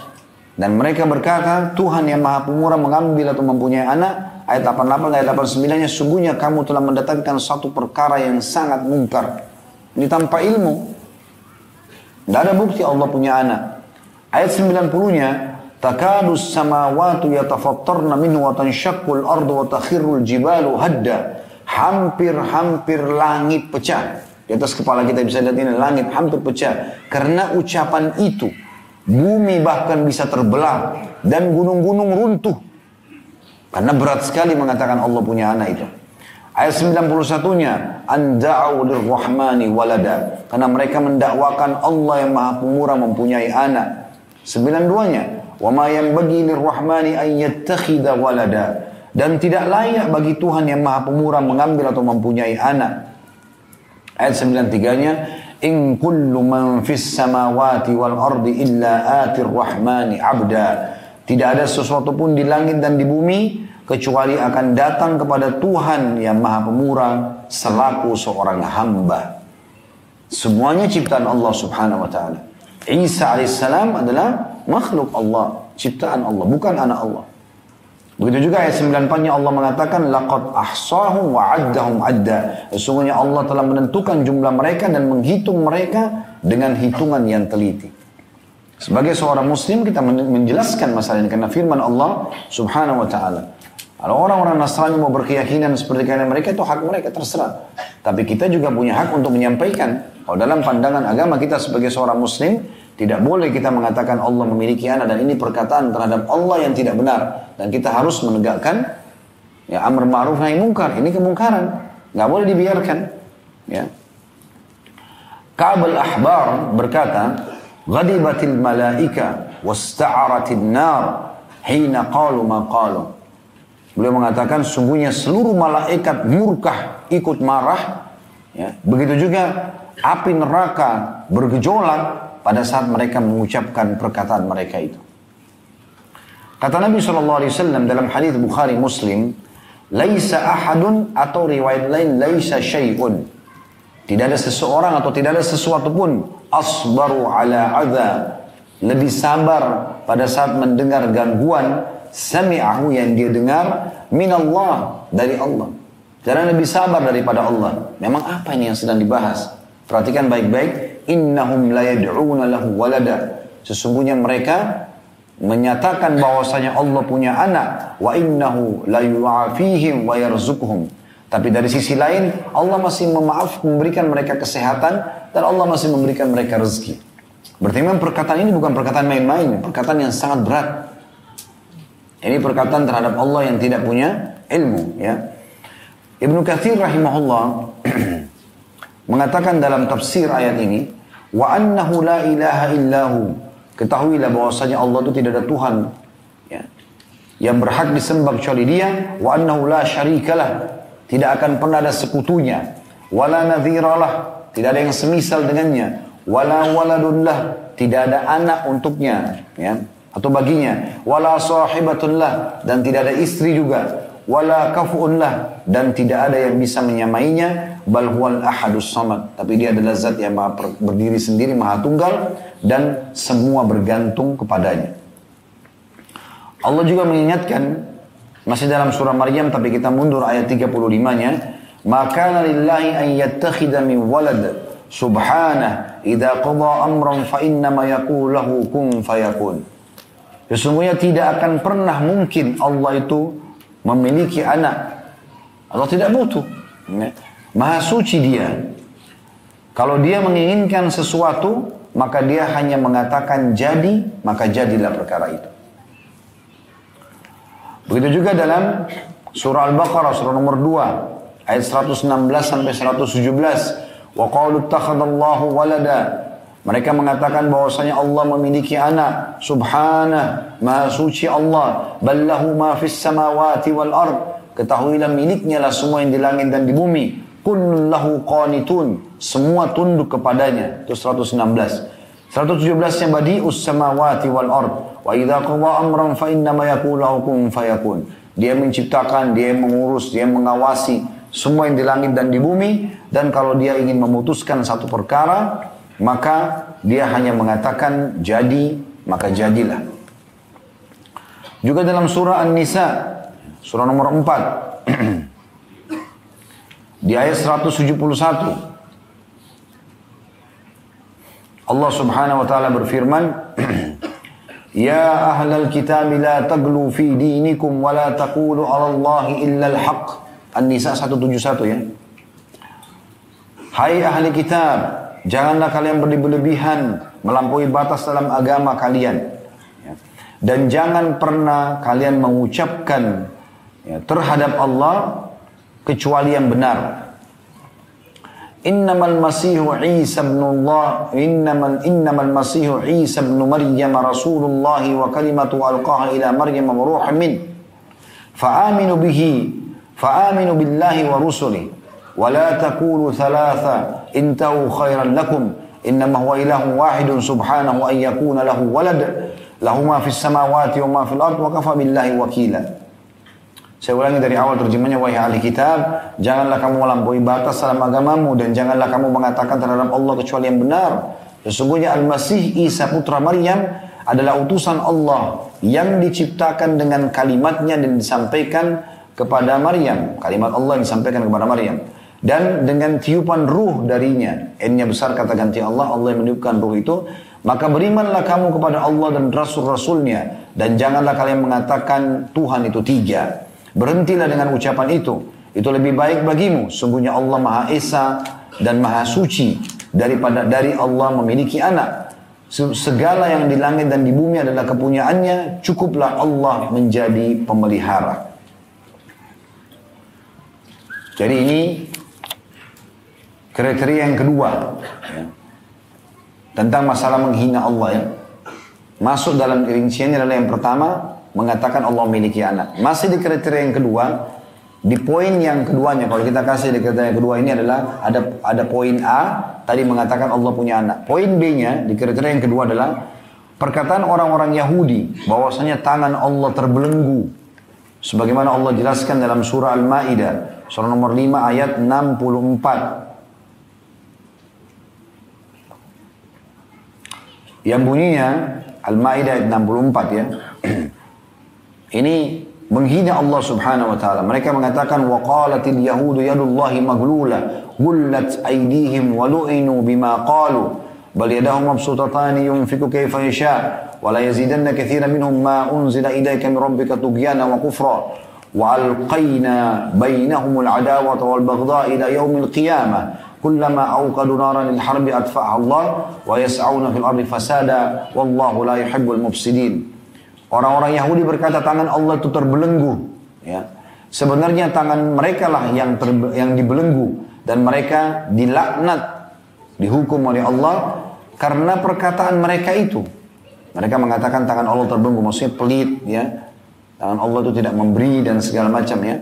Dan mereka berkata, Tuhan yang maha pemurah mengambil atau mempunyai anak. Ayat 88, ayat 89-nya, sungguhnya kamu telah mendatangkan satu perkara yang sangat mungkar. Ini tanpa ilmu. Tidak ada bukti Allah punya anak. Ayat 90-nya, takadu samawatu yatafattarna minhu wa tanshaqqul ardu wa takhirrul jibalu hadda. Hampir-hampir langit pecah. Di atas kepala kita bisa lihat ini langit hampir pecah. Karena ucapan itu bumi bahkan bisa terbelah dan gunung-gunung runtuh. Karena berat sekali mengatakan Allah punya anak itu. Ayat 91-nya, Anda'u lirrahmani walada. Karena mereka mendakwakan Allah yang maha pemurah mempunyai anak. 92-nya, Wa ma yanbaghi lirrahmani an yattakhidha walada. Dan tidak layak bagi Tuhan yang Maha Pemurah mengambil atau mempunyai anak. Ayat 93-nya, In kullu man fis samawati wal ardi illa atir rahmani abda. Tidak ada sesuatu pun di langit dan di bumi kecuali akan datang kepada Tuhan yang Maha Pemurah selaku seorang hamba. Semuanya ciptaan Allah Subhanahu wa taala. Isa alaihissalam adalah makhluk Allah, ciptaan Allah, bukan anak Allah. Begitu juga ayat 94-nya Allah mengatakan laqad ahsahum wa addahum adda. Sesungguhnya Allah telah menentukan jumlah mereka dan menghitung mereka dengan hitungan yang teliti. Sebagai seorang muslim kita menjelaskan masalah ini karena firman Allah Subhanahu wa taala. Kalau orang-orang Nasrani mau berkeyakinan seperti kalian mereka itu hak mereka terserah. Tapi kita juga punya hak untuk menyampaikan. Kalau dalam pandangan agama kita sebagai seorang muslim, tidak boleh kita mengatakan Allah memiliki anak dan ini perkataan terhadap Allah yang tidak benar. Dan kita harus menegakkan ya amr ma'ruf nahi mungkar. Ini kemungkaran. Nggak boleh dibiarkan. Ya. Ka'ab al-Ahbar berkata, Ghadibatil malaika wasta'aratil nar hina qalu ma qalu. Beliau mengatakan sungguhnya seluruh malaikat murkah ikut marah. Ya. Begitu juga api neraka bergejolak pada saat mereka mengucapkan perkataan mereka itu. Kata Nabi SAW dalam hadis Bukhari Muslim, Laisa ahadun atau riwayat lain laisa syai'un. Tidak ada seseorang atau tidak ada sesuatu pun asbaru ala adha. Lebih sabar pada saat mendengar gangguan sami'ahu yang dia dengar min Allah dari Allah. Jangan lebih sabar daripada Allah. Memang apa ini yang sedang dibahas? Perhatikan baik-baik. Innahum la yad'una lahu walada. Sesungguhnya mereka menyatakan bahwasanya Allah punya anak wa innahu la yu'afihim wa yarzuquhum. Tapi dari sisi lain Allah masih memaaf memberikan mereka kesehatan dan Allah masih memberikan mereka rezeki. Berarti memang perkataan ini bukan perkataan main-main, perkataan yang sangat berat. Ini perkataan terhadap Allah yang tidak punya ilmu ya. Ibnu Katsir rahimahullah mengatakan dalam tafsir ayat ini wa annahu la ilaha illahu. Ketahuilah bahwasanya Allah itu tidak ada Tuhan. Ya, yang berhak disembah kecuali Dia wa annahu la syarikalah. Tidak akan pernah ada sekutunya. Wala nadhiralah. Tidak ada yang semisal dengannya. Wala waladullah. Tidak ada anak untuknya. Ya. Atau baginya. Wala sahibatullah. Dan tidak ada istri juga wala kafuunlah dan tidak ada yang bisa menyamainya. Bal huwal ahadus samad. Tapi dia adalah zat yang maha berdiri sendiri maha tunggal. Dan semua bergantung kepadanya. Allah juga mengingatkan masih dalam surah Maryam tapi kita mundur ayat 35-nya maka lillahi an yattakhidha min walad. Subhanah idza qada amran fa innama yaqulu lahu kun fayakun. Sesungguhnya tidak akan pernah mungkin Allah itu memiliki anak. Allah tidak butuh. Ya. Maha suci dia. Kalau dia menginginkan sesuatu, maka dia hanya mengatakan jadi, maka jadilah perkara itu. Begitu juga dalam surah Al-Baqarah, surah nomor 2, ayat 116 sampai 117. Wa qalu ittakhadallahu walada mereka mengatakan bahwasanya Allah memiliki anak. Subhanah, maha suci Allah. Ballahu ma fis samawati wal ard. Ketahuilah miliknya lah semua yang di langit dan di bumi. Kullun lahu qanitun. Semua tunduk kepadanya. Itu 116. 117 nya badi'us samawati wal ard. Wa idza qada amran fa innama yaqulu kun fayakun. Dia menciptakan, dia mengurus, dia mengawasi semua yang di langit dan di bumi dan kalau dia ingin memutuskan satu perkara maka dia hanya mengatakan jadi, maka jadilah. Juga dalam surah An-Nisa, surah nomor 4, di ayat 171, Allah subhanahu wa ta'ala berfirman, Ya ahlal kitab la taglu fi dinikum wa la taqulu ala Allahi illa al-haq. An-Nisa 171 ya. Hai ahli kitab, Janganlah kalian berlebihan melampaui batas dalam agama kalian. Ya. Dan jangan pernah kalian mengucapkan ya, terhadap Allah kecuali yang benar. Innamal masihu Isa ibn Allah innamal innamal masihu Isa ibn Maryam Rasulullah wa kalimatu alqaha ila Maryam wa ruhun min. Fa'aminu bihi fa'aminu billahi wa rusulihi ولا تقولوا ثلاثة intahu khairan lakum innama huwa ilahun wahidun subhanahu an yakuna lahu walad lahu ma fis samawati wa ma fil ard wa kafa billahi wakila saya ulangi dari awal terjemahnya wahai ahli kitab janganlah kamu melampaui batas dalam agamamu dan janganlah kamu mengatakan terhadap Allah kecuali yang benar sesungguhnya al-masih Isa putra Maryam adalah utusan Allah yang diciptakan dengan kalimatnya dan disampaikan kepada Maryam. Kalimat Allah yang disampaikan kepada Maryam. Dan dengan tiupan ruh darinya. N-nya besar kata ganti Allah, Allah yang meniupkan ruh itu. Maka berimanlah kamu kepada Allah dan Rasul-Rasulnya. Dan janganlah kalian mengatakan Tuhan itu tiga. Berhentilah dengan ucapan itu. Itu lebih baik bagimu. Sungguhnya Allah Maha Esa dan Maha Suci. Daripada dari Allah memiliki anak. Segala yang di langit dan di bumi adalah kepunyaannya. Cukuplah Allah menjadi pemelihara. Jadi ini kriteria yang kedua. Ya. Tentang masalah menghina Allah ya. Masuk dalam rinciannya adalah yang pertama, mengatakan Allah memiliki anak. Masih di kriteria yang kedua, di poin yang keduanya, kalau kita kasih di kriteria yang kedua ini adalah ada ada poin A, tadi mengatakan Allah punya anak. Poin B-nya di kriteria yang kedua adalah perkataan orang-orang Yahudi bahwasanya tangan Allah terbelenggu. Sebagaimana Allah jelaskan dalam surah Al-Maidah, surah nomor 5 ayat 64. Yang bunyinya Al-Maidah ayat 64 ya. Ini menghina Allah Subhanahu wa taala. Mereka mengatakan wa qalatil yahudu yadullahi maglula gullat aydihim wa lu'inu bima qalu bal yadahu mabsutatan yunfiku kayfa yasha wa la yazidanna katsiran minhum ma unzila ilayka min rabbika tughyana wa kufra wa alqayna bainahum wal baghdha ila qiyamah kullama awqadu naran lil harbi atfa'ha Allah wa yas'auna fil ardi fasada wallahu la yuhibbul mufsidin. Orang-orang Yahudi berkata tangan Allah itu terbelenggu, ya. Sebenarnya tangan mereka lah yang ter, yang dibelenggu dan mereka dilaknat, dihukum oleh Allah karena perkataan mereka itu. Mereka mengatakan tangan Allah terbelenggu, maksudnya pelit, ya. Tangan Allah itu tidak memberi dan segala macam ya.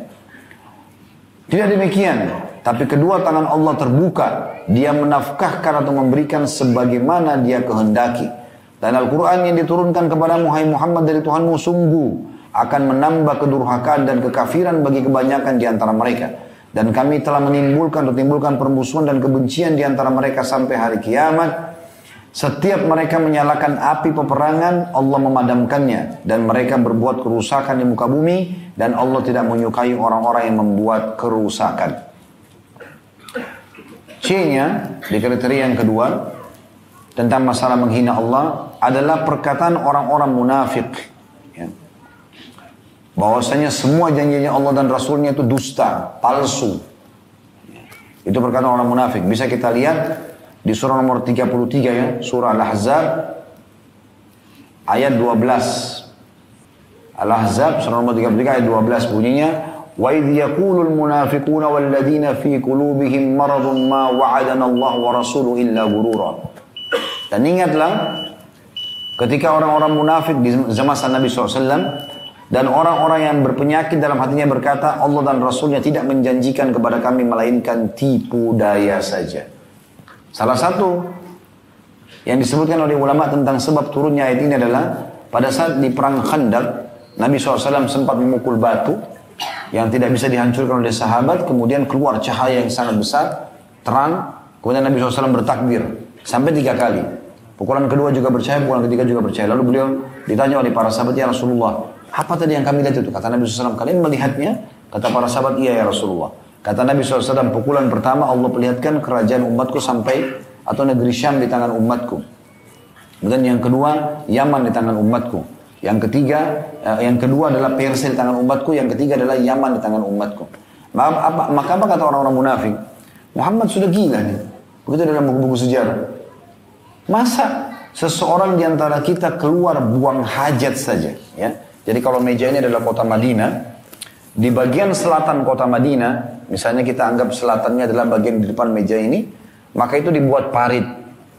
Tidak demikian. Tapi kedua tangan Allah terbuka. Dia menafkahkan atau memberikan sebagaimana dia kehendaki. Dan Al-Quran yang diturunkan kepada Muhammad dari Tuhanmu sungguh akan menambah kedurhakaan dan kekafiran bagi kebanyakan di antara mereka. Dan kami telah menimbulkan atau timbulkan permusuhan dan kebencian di antara mereka sampai hari kiamat. Setiap mereka menyalakan api peperangan, Allah memadamkannya. Dan mereka berbuat kerusakan di muka bumi. Dan Allah tidak menyukai orang-orang yang membuat kerusakan. C-nya di kriteria yang kedua tentang masalah menghina Allah adalah perkataan orang-orang munafik. Ya. Bahwasanya semua janjinya Allah dan Rasulnya itu dusta, palsu. Itu perkataan orang munafik. Bisa kita lihat di surah nomor 33 ya, surah Al-Ahzab ayat 12. Al-Ahzab surah nomor 33 ayat 12 bunyinya وإذ يقول المنافقون والذين في قلوبهم مرض ما وعدنا الله ورسوله إلا غرورا dan ingatlah ketika orang-orang munafik di zaman Nabi SAW dan orang-orang yang berpenyakit dalam hatinya berkata Allah dan Rasulnya tidak menjanjikan kepada kami melainkan tipu daya saja. Salah satu yang disebutkan oleh ulama tentang sebab turunnya ayat ini adalah pada saat di perang Khandaq Nabi SAW sempat memukul batu yang tidak bisa dihancurkan oleh sahabat, kemudian keluar cahaya yang sangat besar, terang, kemudian Nabi SAW bertakbir sampai tiga kali. Pukulan kedua juga percaya, pukulan ketiga juga percaya. Lalu beliau ditanya oleh para sahabat, ya Rasulullah, apa tadi yang kami lihat itu? Kata Nabi SAW, kalian melihatnya? Kata para sahabat, iya ya Rasulullah. Kata Nabi SAW, pukulan pertama Allah perlihatkan kerajaan umatku sampai atau negeri Syam di tangan umatku. Kemudian yang kedua, Yaman di tangan umatku. Yang ketiga, eh, yang kedua adalah Persia di tangan umatku, yang ketiga adalah Yaman di tangan umatku. Maka apa, maka apa kata orang-orang munafik? Muhammad sudah gila nih. Begitu dalam buku-buku sejarah. Masa seseorang di antara kita keluar buang hajat saja, ya? Jadi kalau meja ini adalah kota Madinah, di bagian selatan kota Madinah, misalnya kita anggap selatannya adalah bagian di depan meja ini, maka itu dibuat parit.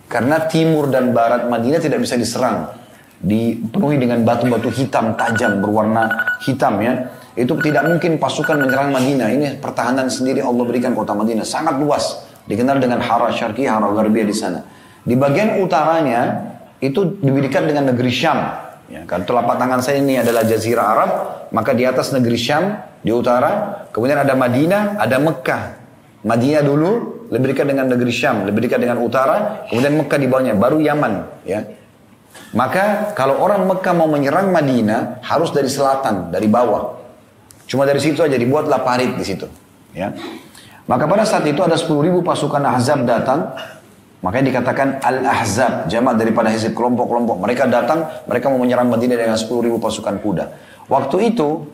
Karena timur dan barat Madinah tidak bisa diserang dipenuhi dengan batu-batu hitam tajam berwarna hitam ya. Itu tidak mungkin pasukan menyerang Madinah. Ini pertahanan sendiri Allah berikan kota Madinah. Sangat luas. Dikenal dengan Hara Syarqi Hara Garbia di sana. Di bagian utaranya itu dekat dengan negeri Syam. Ya, kan telapak tangan saya ini adalah Jazirah Arab maka di atas negeri Syam di utara kemudian ada Madinah ada Mekah. Madinah dulu lebih dekat dengan negeri Syam lebih dekat dengan utara kemudian Mekah di bawahnya baru Yaman ya Maka kalau orang Mekah mau menyerang Madinah harus dari selatan, dari bawah. Cuma dari situ aja dibuatlah parit di situ. Ya. Maka pada saat itu ada 10 ribu pasukan Ahzab datang. Makanya dikatakan Al-Ahzab, jamak daripada hizib kelompok-kelompok. Mereka datang, mereka mau menyerang Madinah dengan 10 ribu pasukan kuda. Waktu itu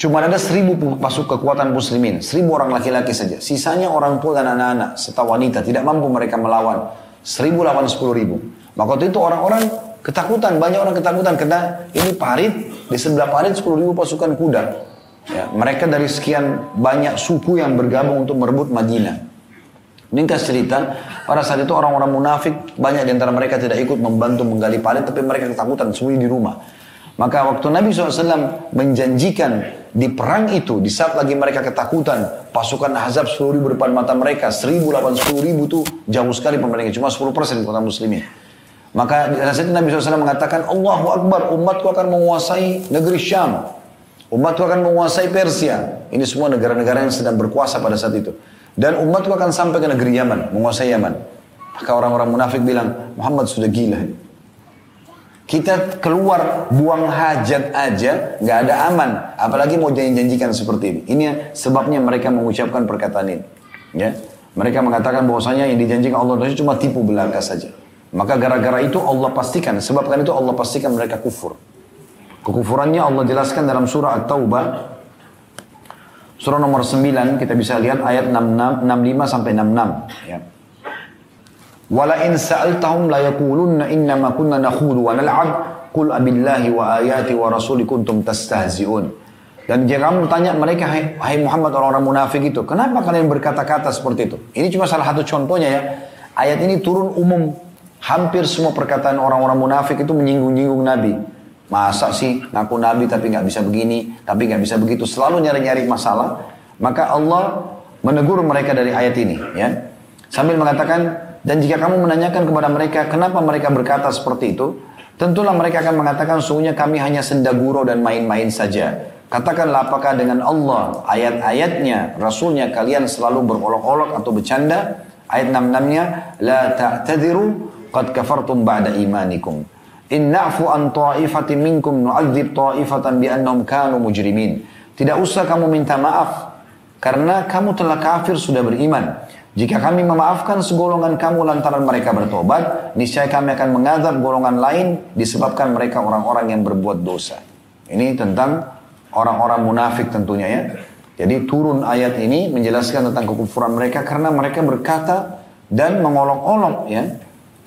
cuma ada seribu pasuk kekuatan muslimin, seribu orang laki-laki saja. Sisanya orang tua dan anak-anak serta wanita tidak mampu mereka melawan. Seribu lawan sepuluh ribu. Maka waktu itu orang-orang ketakutan, banyak orang ketakutan karena ini parit di sebelah parit sepuluh ribu pasukan kuda. Ya, mereka dari sekian banyak suku yang bergabung untuk merebut Madinah. Ringkas cerita, pada saat itu orang-orang munafik banyak di antara mereka tidak ikut membantu menggali parit, tapi mereka ketakutan sembunyi di rumah. Maka waktu Nabi SAW menjanjikan di perang itu, di saat lagi mereka ketakutan, pasukan Ahzab 10 ribu depan mata mereka, 1000 lawan 10 ribu itu jauh sekali pemerintah, cuma 10 persen kota muslimin. Maka itu Nabi SAW mengatakan, Allahu Akbar, umatku akan menguasai negeri Syam. Umatku akan menguasai Persia. Ini semua negara-negara yang sedang berkuasa pada saat itu. Dan umatku akan sampai ke negeri Yaman, menguasai Yaman. Maka orang-orang munafik bilang, Muhammad sudah gila. Kita keluar buang hajat aja, nggak ada aman. Apalagi mau janji-janjikan seperti ini. Ini sebabnya mereka mengucapkan perkataan ini. Ya, mereka mengatakan bahwasanya yang dijanjikan Allah cuma tipu belaka saja. Maka gara-gara itu Allah pastikan, sebabkan itu Allah pastikan mereka kufur. Kekufurannya Allah jelaskan dalam surah At-Taubah. Surah nomor 9 kita bisa lihat ayat 66, 65 sampai 66. Ya. Wala in sa'altahum la yaqulunna innama kunna nakhudu wa nal'ab qul abillahi wa ayati wa rasuli kuntum tastahzi'un. Dan jika kamu tanya mereka, hai Muhammad orang-orang munafik itu, kenapa kalian berkata-kata seperti itu? Ini cuma salah satu contohnya ya. Ayat ini turun umum. Hampir semua perkataan orang-orang munafik itu menyinggung-nyinggung Nabi. Masa sih ngaku nabi tapi nggak bisa begini, tapi nggak bisa begitu, selalu nyari-nyari masalah. Maka Allah menegur mereka dari ayat ini, ya. Sambil mengatakan, dan jika kamu menanyakan kepada mereka kenapa mereka berkata seperti itu, tentulah mereka akan mengatakan sungguhnya kami hanya sendaguro dan main-main saja. Katakanlah apakah dengan Allah, ayat-ayatnya, Rasulnya kalian selalu berolok-olok atau bercanda? Ayat 66-nya, La ta'tadiru qad kafartum ba'da imanikum. In na'fu an ta'ifatin minkum nu'adzib ta'ifatan kanu mujrimin. Tidak usah kamu minta maaf karena kamu telah kafir sudah beriman. Jika kami memaafkan segolongan kamu lantaran mereka bertobat, niscaya kami akan mengazab golongan lain disebabkan mereka orang-orang yang berbuat dosa. Ini tentang orang-orang munafik tentunya ya. Jadi turun ayat ini menjelaskan tentang kekufuran mereka karena mereka berkata dan mengolok-olok ya.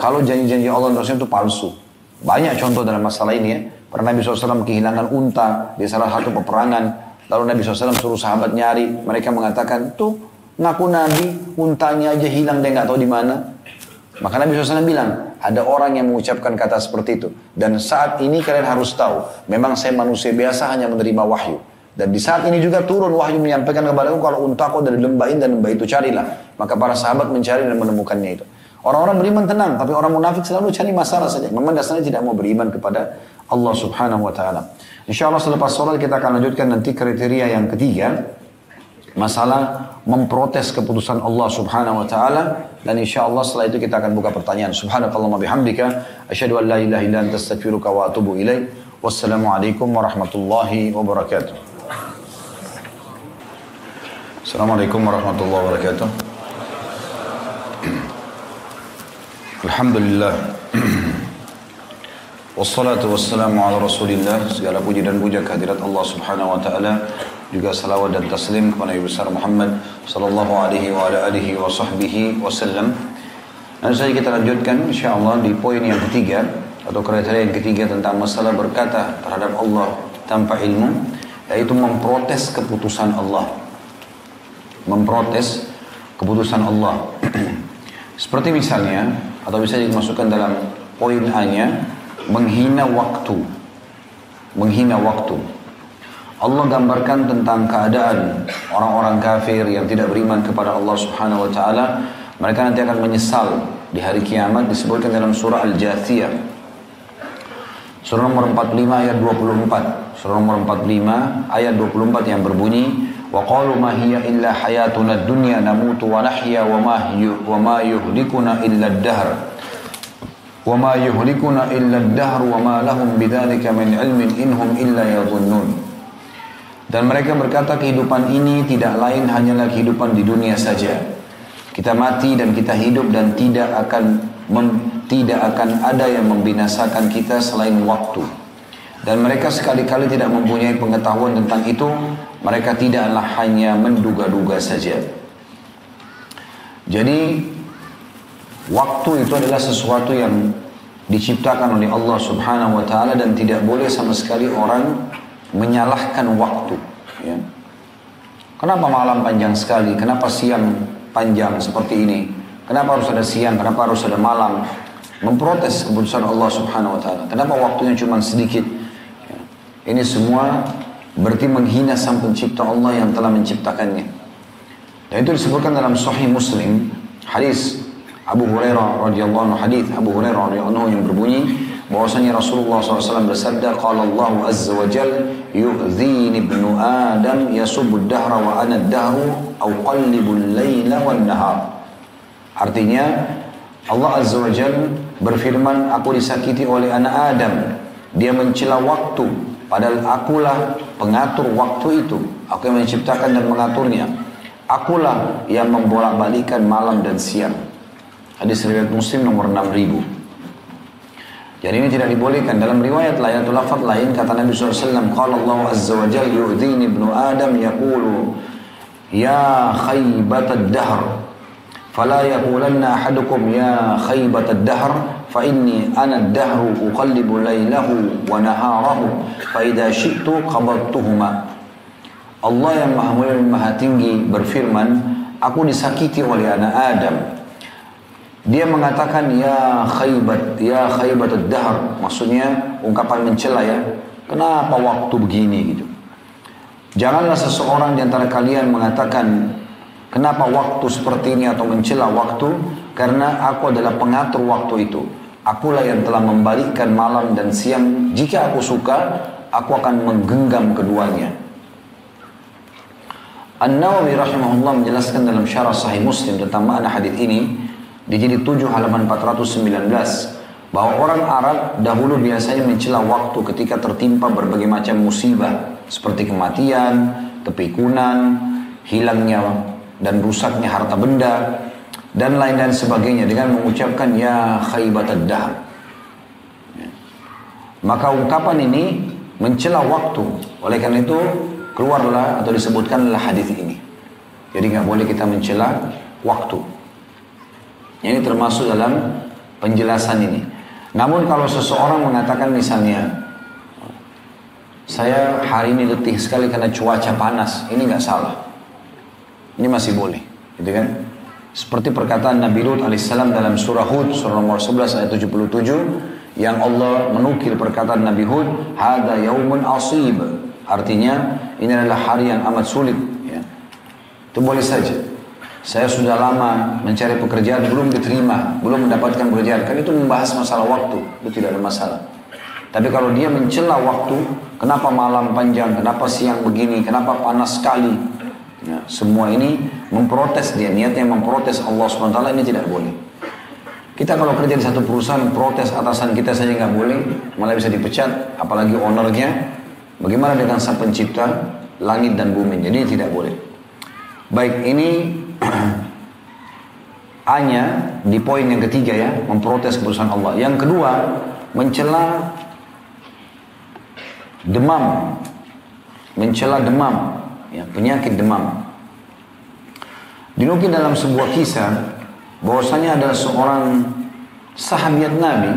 Kalau janji-janji Allah dan itu palsu. Banyak contoh dalam masalah ini ya. Pernah Nabi SAW kehilangan unta di salah satu peperangan. Lalu Nabi SAW suruh sahabat nyari. Mereka mengatakan, tuh ngaku Nabi, untanya aja hilang dia nggak tahu di mana. Maka Nabi SAW bilang, ada orang yang mengucapkan kata seperti itu. Dan saat ini kalian harus tahu, memang saya manusia biasa hanya menerima wahyu. Dan di saat ini juga turun wahyu menyampaikan kepadaku kalau untaku dari lembah ini dan lembah itu carilah. Maka para sahabat mencari dan menemukannya itu. Orang-orang beriman tenang, tapi orang munafik selalu cari masalah saja. Memang dasarnya tidak mau beriman kepada Allah Subhanahu wa taala. Insya Allah selepas sholat kita akan lanjutkan nanti kriteria yang ketiga. Masalah memprotes keputusan Allah Subhanahu wa taala dan insya Allah setelah itu kita akan buka pertanyaan. Subhanakallah bihamdika asyhadu an la ilaha illa anta astaghfiruka wa atubu. Wassalamualaikum warahmatullahi wabarakatuh. Assalamualaikum warahmatullahi wabarakatuh. Alhamdulillah. Wassalatu wassalamu ala rasulillah. Segala puji dan puja kehadirat Allah subhanahu wa ta'ala. Juga salawat dan taslim kepada Nabi besar Muhammad Sallallahu alaihi wa ala alihi wa sahbihi wasallam. Dan saja kita lanjutkan insyaAllah di poin yang ketiga Atau kriteria yang ketiga tentang masalah berkata terhadap Allah tanpa ilmu Yaitu memprotes keputusan Allah. Memprotes keputusan Allah. Seperti misalnya atau bisa dimasukkan dalam poin A-nya menghina waktu. Menghina waktu. Allah gambarkan tentang keadaan orang-orang kafir yang tidak beriman kepada Allah Subhanahu wa taala, mereka nanti akan menyesal di hari kiamat disebutkan dalam surah Al-Jathiyah. Surah nomor 45 ayat 24. Surah nomor 45 ayat 24 yang berbunyi وقالوا ما هي إلا حياتنا الدنيا نموت ونحيا وما وما يهلكنا إلا الدهر Wa ma yuhlikuna illa ad-dahr wa ma lahum bidzalika min ilmin inhum illa yadhunnun. Dan mereka berkata kehidupan ini tidak lain hanyalah kehidupan di dunia saja. Kita mati dan kita hidup dan tidak akan mem, tidak akan ada yang membinasakan kita selain waktu. Dan mereka sekali-kali tidak mempunyai pengetahuan tentang itu, mereka tidaklah hanya menduga-duga saja. Jadi waktu itu adalah sesuatu yang diciptakan oleh Allah Subhanahu wa taala dan tidak boleh sama sekali orang menyalahkan waktu, ya. Kenapa malam panjang sekali? Kenapa siang panjang seperti ini? Kenapa harus ada siang? Kenapa harus ada malam? Memprotes keputusan Allah Subhanahu wa taala. Kenapa waktunya cuma sedikit? Ini semua berarti menghina sang pencipta Allah yang telah menciptakannya. Dan itu disebutkan dalam Sahih Muslim, hadis Abu Hurairah radhiyallahu anhu hadis Abu Hurairah radhiyallahu anhu yang berbunyi bahwasanya Rasulullah SAW bersabda qala Allah azza wa jal yu'dhini ibnu adam yasubbu dahra wa ana ad-dahru aw qallibu al-laila wan nahar artinya Allah azza wa jal berfirman aku disakiti oleh anak Adam dia mencela waktu Padahal akulah pengatur waktu itu. Aku yang menciptakan dan mengaturnya. Akulah yang membolak-balikan malam dan siang. Hadis riwayat Muslim nomor 6000. Jadi ini tidak dibolehkan dalam riwayat lain atau lafaz lain kata Nabi SAW Qala Allah Azza wa Jal yu'dhini ibnu Adam yaqulu Ya khaybatad dahr Ya khaybatad dahr fa inni ana dahru uqallibu lailahu wa naharahu fa idza syi'tu qabaltuhuma Allah yang maha mulia dan maha tinggi berfirman aku disakiti oleh anak Adam. Dia mengatakan ya khaybat ya khaybat ad-dahr maksudnya ungkapan mencela ya. Kenapa waktu begini? Gitu. Janganlah seseorang di antara kalian mengatakan kenapa waktu seperti ini atau mencela waktu karena aku adalah pengatur waktu itu Akulah yang telah membalikkan malam dan siang. Jika aku suka, aku akan menggenggam keduanya. An-Nawawi rahimahullah menjelaskan dalam syarah sahih muslim tentang makna hadis ini di jilid 7 halaman 419 bahwa orang Arab dahulu biasanya mencela waktu ketika tertimpa berbagai macam musibah seperti kematian, kepikunan, hilangnya dan rusaknya harta benda, dan lain lain sebagainya dengan mengucapkan ya khaybatad dahr. Maka ungkapan ini mencela waktu. Oleh karena itu keluarlah atau disebutkanlah hadis ini. Jadi nggak boleh kita mencela waktu. Ini termasuk dalam penjelasan ini. Namun kalau seseorang mengatakan misalnya saya hari ini letih sekali karena cuaca panas, ini nggak salah. Ini masih boleh, gitu kan? Seperti perkataan Nabi Lut alaihissalam dalam surah Hud surah nomor 11 ayat 77 yang Allah menukil perkataan Nabi Hud, "Hada yaumun asib." Artinya ini adalah hari yang amat sulit ya. Itu boleh saja. Saya sudah lama mencari pekerjaan belum diterima, belum mendapatkan pekerjaan. Kan itu membahas masalah waktu, itu tidak ada masalah. Tapi kalau dia mencela waktu, kenapa malam panjang, kenapa siang begini, kenapa panas sekali, Ya, semua ini memprotes dia, niatnya memprotes Allah SWT ini tidak boleh. Kita kalau kerja di satu perusahaan, protes atasan kita saja nggak boleh, malah bisa dipecat, apalagi ownernya. Bagaimana dengan sang pencipta langit dan bumi? Jadi tidak boleh. Baik, ini hanya di poin yang ketiga ya, memprotes keputusan Allah. Yang kedua, mencela demam. Mencela demam ya, penyakit demam. Dinukil dalam sebuah kisah bahwasanya ada seorang sahabat Nabi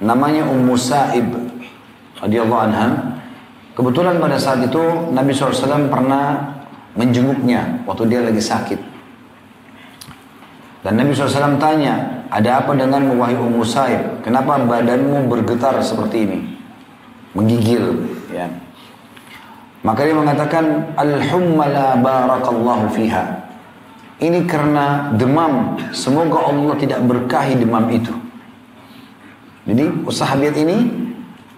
namanya Ummu Sa'ib radhiyallahu anha. Kebetulan pada saat itu Nabi SAW pernah menjenguknya waktu dia lagi sakit. Dan Nabi SAW tanya, ada apa dengan wahai Ummu Sa'ib? Kenapa badanmu bergetar seperti ini? Menggigil, ya. Maka dia mengatakan Alhummala barakallahu fiha. Ini karena demam. Semoga Allah tidak berkahi demam itu. Jadi sahabat ini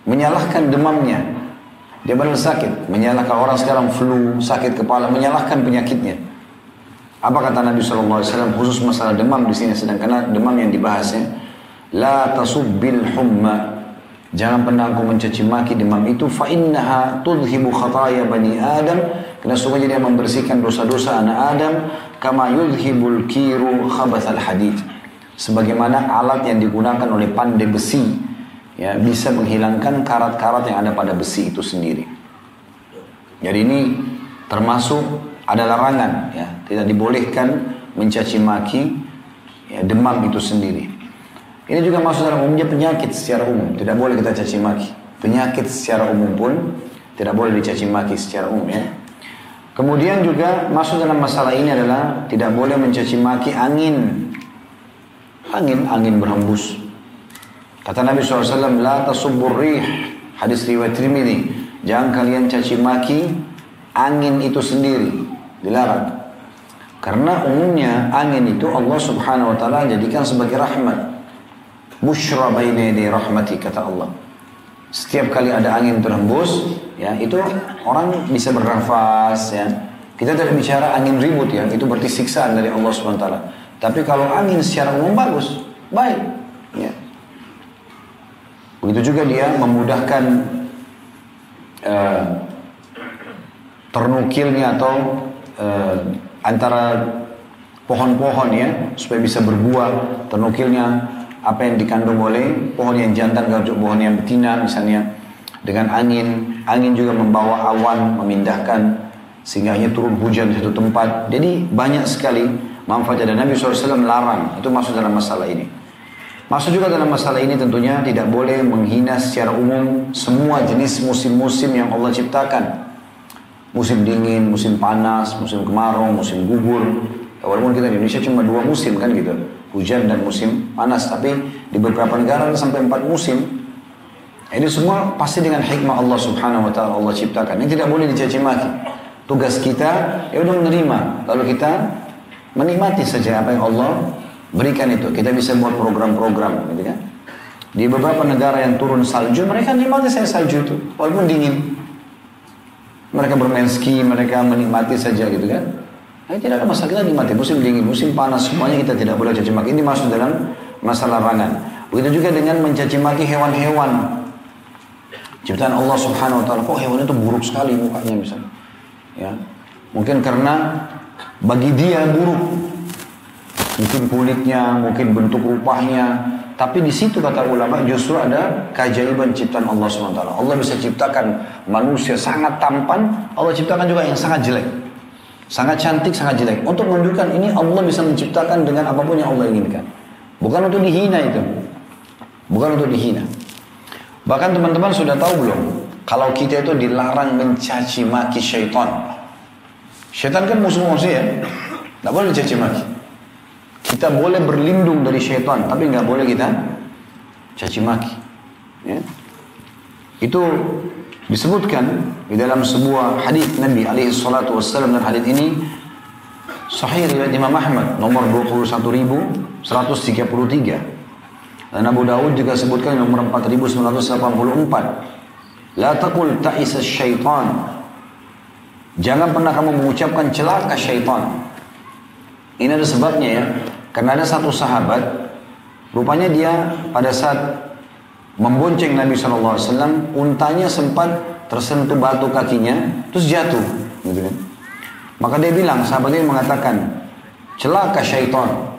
menyalahkan demamnya. Dia benar sakit. Menyalahkan orang sekarang flu, sakit kepala, menyalahkan penyakitnya. Apa kata Nabi SAW khusus masalah demam di sini sedang karena demam yang dibahasnya. La tasubbil humma. Jangan pernah engkau mencaci maki demam itu fa innaha tudhibu khataya bani Adam karena sungguhnya dia membersihkan dosa-dosa anak Adam kama yudhibul kiru khabathal hadid. Sebagaimana alat yang digunakan oleh pandai besi ya bisa menghilangkan karat-karat yang ada pada besi itu sendiri. Jadi ini termasuk ada larangan ya, tidak dibolehkan mencaci maki ya, demam itu sendiri. Ini juga masuk dalam umumnya penyakit secara umum. Tidak boleh kita caci maki. Penyakit secara umum pun tidak boleh dicaci maki secara umum ya. Kemudian juga masuk dalam masalah ini adalah tidak boleh mencaci maki angin. Angin, angin berhembus. Kata Nabi SAW, La tasubbur rih. Hadis riwayat Trimidi. Jangan kalian caci maki angin itu sendiri. Dilarang. Karena umumnya angin itu Allah subhanahu wa ta'ala jadikan sebagai rahmat. Bushra baina rahmati kata Allah. Setiap kali ada angin terhembus, ya itu orang bisa bernafas, ya. Kita tidak bicara angin ribut ya, itu berarti siksaan dari Allah SWT. Tapi kalau angin secara umum bagus, baik. Ya. Begitu juga dia memudahkan uh, ternukilnya atau uh, antara pohon-pohon ya supaya bisa berbuah ternukilnya apa yang dikandung oleh pohon yang jantan gajah pohon yang betina misalnya dengan angin. Angin juga membawa awan memindahkan sehingga hanya turun hujan di satu tempat. Jadi banyak sekali manfaat dan Nabi SAW larang. Itu masuk dalam masalah ini. Masuk juga dalam masalah ini tentunya tidak boleh menghina secara umum semua jenis musim-musim yang Allah ciptakan. Musim dingin, musim panas, musim kemarau, musim gugur walaupun kita di Indonesia cuma dua musim kan gitu hujan dan musim panas. Tapi di beberapa negara sampai empat musim. Ini semua pasti dengan hikmah Allah subhanahu wa ta'ala Allah ciptakan. Ini tidak boleh dicaci maki. Tugas kita ya udah menerima. Lalu kita menikmati saja apa yang Allah berikan itu. Kita bisa buat program-program gitu kan. Di beberapa negara yang turun salju, mereka nikmati saya salju itu. Walaupun dingin. Mereka bermain ski, mereka menikmati saja gitu kan. Ini tidak ada masalah kita nikmati musim dingin, musim panas semuanya kita tidak boleh caci maki. Ini masuk dalam masalah larangan. Begitu juga dengan mencaci maki hewan-hewan. Ciptaan Allah Subhanahu wa taala, kok hewan itu buruk sekali mukanya misalnya. Ya. Mungkin karena bagi dia buruk. Mungkin kulitnya, mungkin bentuk rupanya, tapi di situ kata ulama justru ada keajaiban ciptaan Allah SWT. Allah bisa ciptakan manusia sangat tampan, Allah ciptakan juga yang sangat jelek. Sangat cantik, sangat jelek. Untuk menunjukkan ini Allah bisa menciptakan dengan apa pun yang Allah inginkan. Bukan untuk dihina itu. Bukan untuk dihina. Bahkan teman-teman sudah tahu belum? Kalau kita itu dilarang mencaci maki syaitan. Syaitan kan musuh-musuh ya. Tidak boleh dicaci maki. Kita boleh berlindung dari syaitan. Tapi nggak boleh kita caci maki. Ya. Itu disebutkan di dalam sebuah hadis Nabi alaihi salatu wassalam. Dan hadis ini sahih riwayat Imam Ahmad nomor 21133 dan Abu Dawud juga sebutkan nomor 4984 La taqul ta'isa syaitan. Jangan pernah kamu mengucapkan celaka syaitan. Ini ada sebabnya ya. Karena ada satu sahabat Rupanya dia pada saat membonceng Nabi SAW, untanya sempat tersentuh batu kakinya, terus jatuh. Gitu kan. Maka dia bilang, sahabat ini mengatakan, celaka syaitan.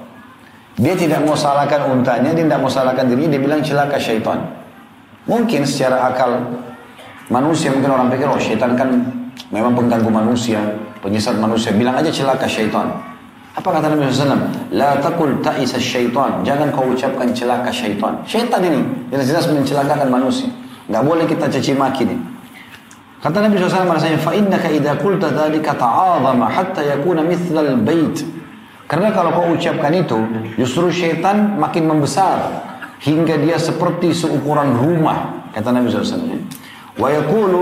Dia tidak mau salahkan untanya, dia tidak mau salahkan dirinya, dia bilang celaka syaitan. Mungkin secara akal manusia, mungkin orang pikir, oh syaitan kan memang pengganggu manusia, penyesat manusia. Bilang aja celaka syaitan. Apa kata Nabi SAW? La takul ta'isa syaitan. Jangan kau ucapkan celaka syaitan. Syaitan ini jelas-jelas mencelakakan manusia. Gak boleh kita caci maki nih. Kata Nabi SAW rasanya, فَإِنَّكَ إِذَا قُلْتَ ذَلِكَ تَعَاظَمَ حَتَّى يَكُونَ مِثْلَ الْبَيْتِ Karena kalau kau ucapkan itu, justru syaitan makin membesar. Hingga dia seperti seukuran rumah. Kata Nabi SAW. وَيَقُولُ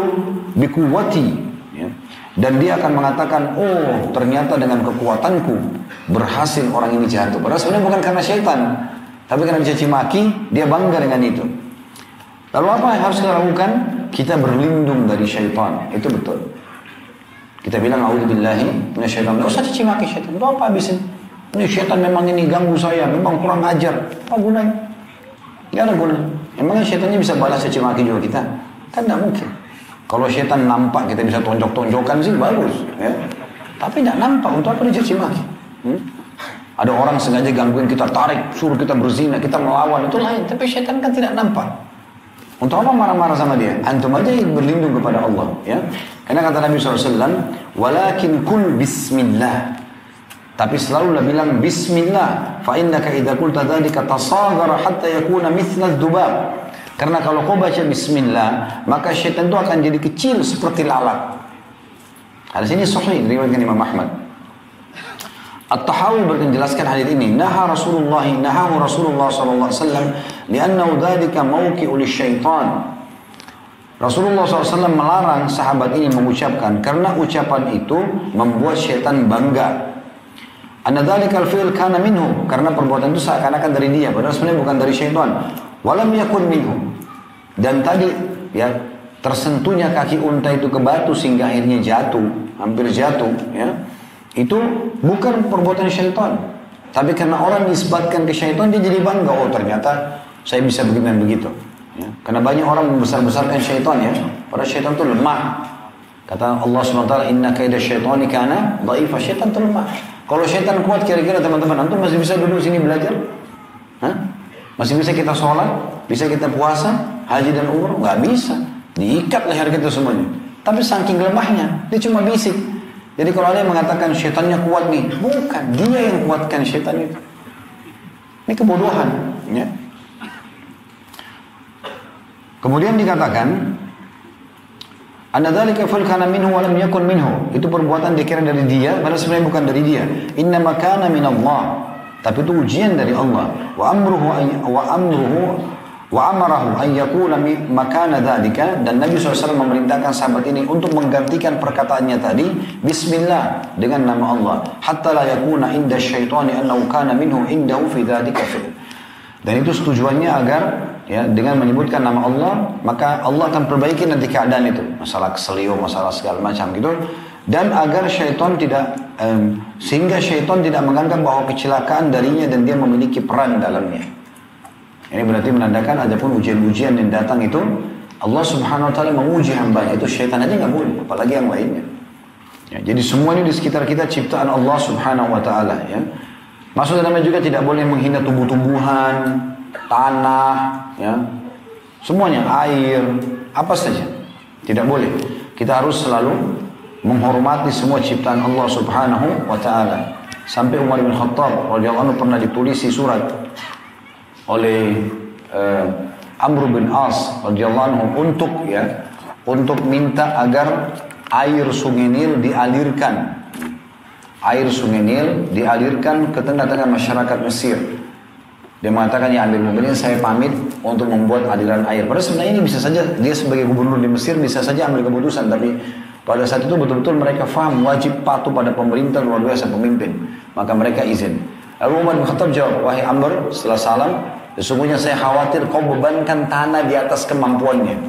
بِكُوَّتِي dan dia akan mengatakan, oh ternyata dengan kekuatanku berhasil orang ini jatuh. Padahal sebenarnya bukan karena syaitan. Tapi karena dicaci maki, dia bangga dengan itu. Lalu apa yang harus kita lakukan? Kita berlindung dari syaitan. Itu betul. Kita bilang, A'udzubillahi syaitan. Tidak usah caci maki syaitan. Itu apa habisin? Ini syaitan memang ini ganggu saya. Memang kurang ajar. Apa gunanya? Gak ada guna. Emangnya syaitannya bisa balas caci maki juga kita? Kan tidak mungkin. Kalau syaitan nampak kita bisa tonjok-tonjokan sih bagus. Ya. Tapi tidak nampak untuk apa dicaci maki. Hmm? Ada orang sengaja gangguin kita, tarik, suruh kita berzina, kita melawan, itu lain. Tapi syaitan kan tidak nampak. Untuk apa marah-marah sama dia? Antum aja yang berlindung kepada Allah. ya. Karena kata Nabi SAW, Walakin kul bismillah. Tapi selalulah bilang bismillah. Fa innaka idza qulta tasagara hatta yakuna mithla dubab. Karena kalau kau baca bismillah, maka syaitan itu akan jadi kecil seperti lalat. Hadis ini sahih diriwayatkan Imam Ahmad. At-Tahawi menjelaskan hadis ini, naha Rasulullah, nahahu Rasulullah sallallahu alaihi wasallam li'annahu dzalika mawqi'u syaitan. Rasulullah SAW melarang sahabat ini mengucapkan karena ucapan itu membuat syaitan bangga Anna dzalikal fi'l kana minhu karena perbuatan itu seakan-akan dari dia padahal sebenarnya bukan dari syaitan. Walam yakun minhu. Dan tadi ya tersentuhnya kaki unta itu ke batu sehingga akhirnya jatuh, hampir jatuh ya. Itu bukan perbuatan syaitan. Tapi karena orang disebutkan ke syaitan dia jadi bangga oh ternyata saya bisa begini dan begitu. Ya. Karena banyak orang membesar-besarkan syaitan ya. Padahal syaitan itu lemah. Kata Allah SWT, Inna kaida syaitani kana dha'ifa. Syaitan itu lemah. Kalau syaitan kuat kira-kira teman-teman, antum masih bisa duduk sini belajar? Hah? Masih bisa kita sholat? Bisa kita puasa? Haji dan umroh? Gak bisa. Diikat leher kita semuanya. Tapi saking lemahnya, dia cuma bisik. Jadi kalau ada yang mengatakan syaitannya kuat nih, bukan. Dia yang kuatkan syaitan itu. Ini kebodohan. Ya. Kemudian dikatakan, anda fal kana minhu wa yakun minhu. Itu perbuatan dikira dari dia, padahal sebenarnya bukan dari dia. Inna makana min Allah. Tapi itu ujian dari Allah. Wa amruhu wa amruhu wa amarahu an makana dzalika dan Nabi SAW memerintahkan sahabat ini untuk menggantikan perkataannya tadi bismillah dengan nama Allah. Hatta la yakuna inda syaitani annahu kana minhu indahu fi dzalika dan itu tujuannya agar ya dengan menyebutkan nama Allah maka Allah akan perbaiki nanti keadaan itu. Masalah keselio masalah segala macam gitu dan agar syaitan tidak um, sehingga syaitan tidak menganggap bahwa kecelakaan darinya dan dia memiliki peran dalamnya ini berarti menandakan ada pun ujian-ujian yang datang itu Allah subhanahu wa ta'ala menguji hambanya itu syaitan aja nggak boleh apalagi yang lainnya ya, jadi semua ini di sekitar kita ciptaan Allah subhanahu wa ta'ala ya Maksudnya namanya juga tidak boleh menghina tumbuh-tumbuhan, tanah, ya, semuanya air, apa saja. Tidak boleh. Kita harus selalu menghormati semua ciptaan Allah Subhanahu wa taala. Sampai Umar bin Khattab radhiyallahu anhu pernah ditulisi surat oleh uh, Amr bin As radhiyallahu anhu untuk ya untuk minta agar air sungai Nil dialirkan air sungai Nil dialirkan ke tengah-tengah masyarakat Mesir dia mengatakan, ya ambil Mukminin saya pamit untuk membuat aliran air. Padahal sebenarnya ini bisa saja, dia sebagai gubernur di Mesir bisa saja ambil keputusan. Tapi pada saat itu betul-betul mereka faham wajib patuh pada pemerintah luar biasa pemimpin. Maka mereka izin. Lalu Umar bin Khattab jawab, wahai Amr setelah salam, sesungguhnya saya khawatir kau bebankan tanah di atas kemampuannya.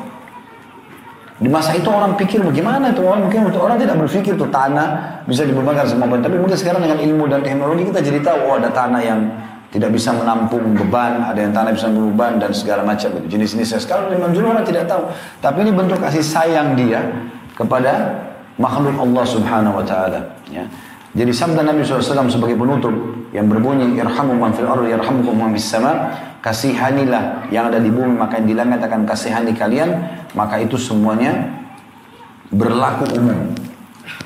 Di masa itu orang pikir bagaimana itu orang mungkin orang tidak berpikir tuh tanah bisa dibebankan sama Tapi mungkin sekarang dengan ilmu dan teknologi kita jadi tahu oh ada tanah yang tidak bisa menampung beban, ada yang tanah bisa menampung beban dan segala macam itu. Jenis-jenisnya sekarang memang dulu orang tidak tahu. Tapi ini bentuk kasih sayang dia kepada makhluk Allah Subhanahu wa taala, ya. Jadi sabda Nabi SAW sebagai penutup yang berbunyi irhamu man fil ardi yarhamukum man fis sama kasihanilah yang ada di bumi maka yang di langit akan kasihani kalian maka itu semuanya berlaku umum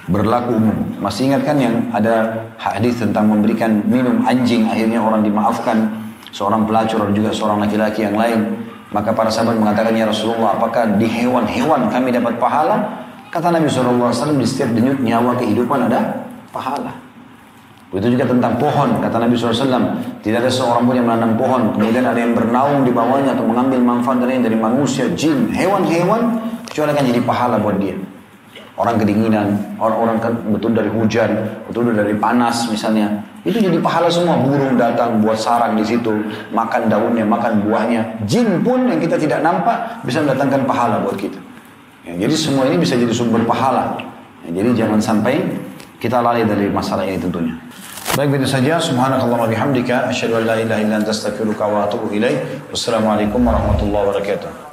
berlaku umum. Masih ingat kan yang ada hadis tentang memberikan minum anjing akhirnya orang dimaafkan seorang pelacur dan juga seorang laki-laki yang lain. Maka para sahabat mengatakan ya Rasulullah apakah di hewan-hewan kami dapat pahala? Kata Nabi SAW di setiap denyut nyawa kehidupan ada pahala. Itu juga tentang pohon, kata Nabi SAW. Tidak ada seorang pun yang menanam pohon, kemudian ada yang bernaung di bawahnya atau mengambil manfaat dari, dari manusia, jin, hewan-hewan, kecuali akan jadi pahala buat dia orang kedinginan, orang-orang betul dari hujan, betul dari panas misalnya. Itu jadi pahala semua. Burung datang buat sarang di situ, makan daunnya, makan buahnya. Jin pun yang kita tidak nampak bisa mendatangkan pahala buat kita. Ya, jadi semua ini bisa jadi sumber pahala. Ya, jadi jangan sampai kita lalai dari masalah ini tentunya. Baik itu saja. Subhanakallah wa bihamdika. Asyhadu an la ilaha illa anta astaghfiruka wa atubu ilaik. Wassalamualaikum warahmatullahi wabarakatuh.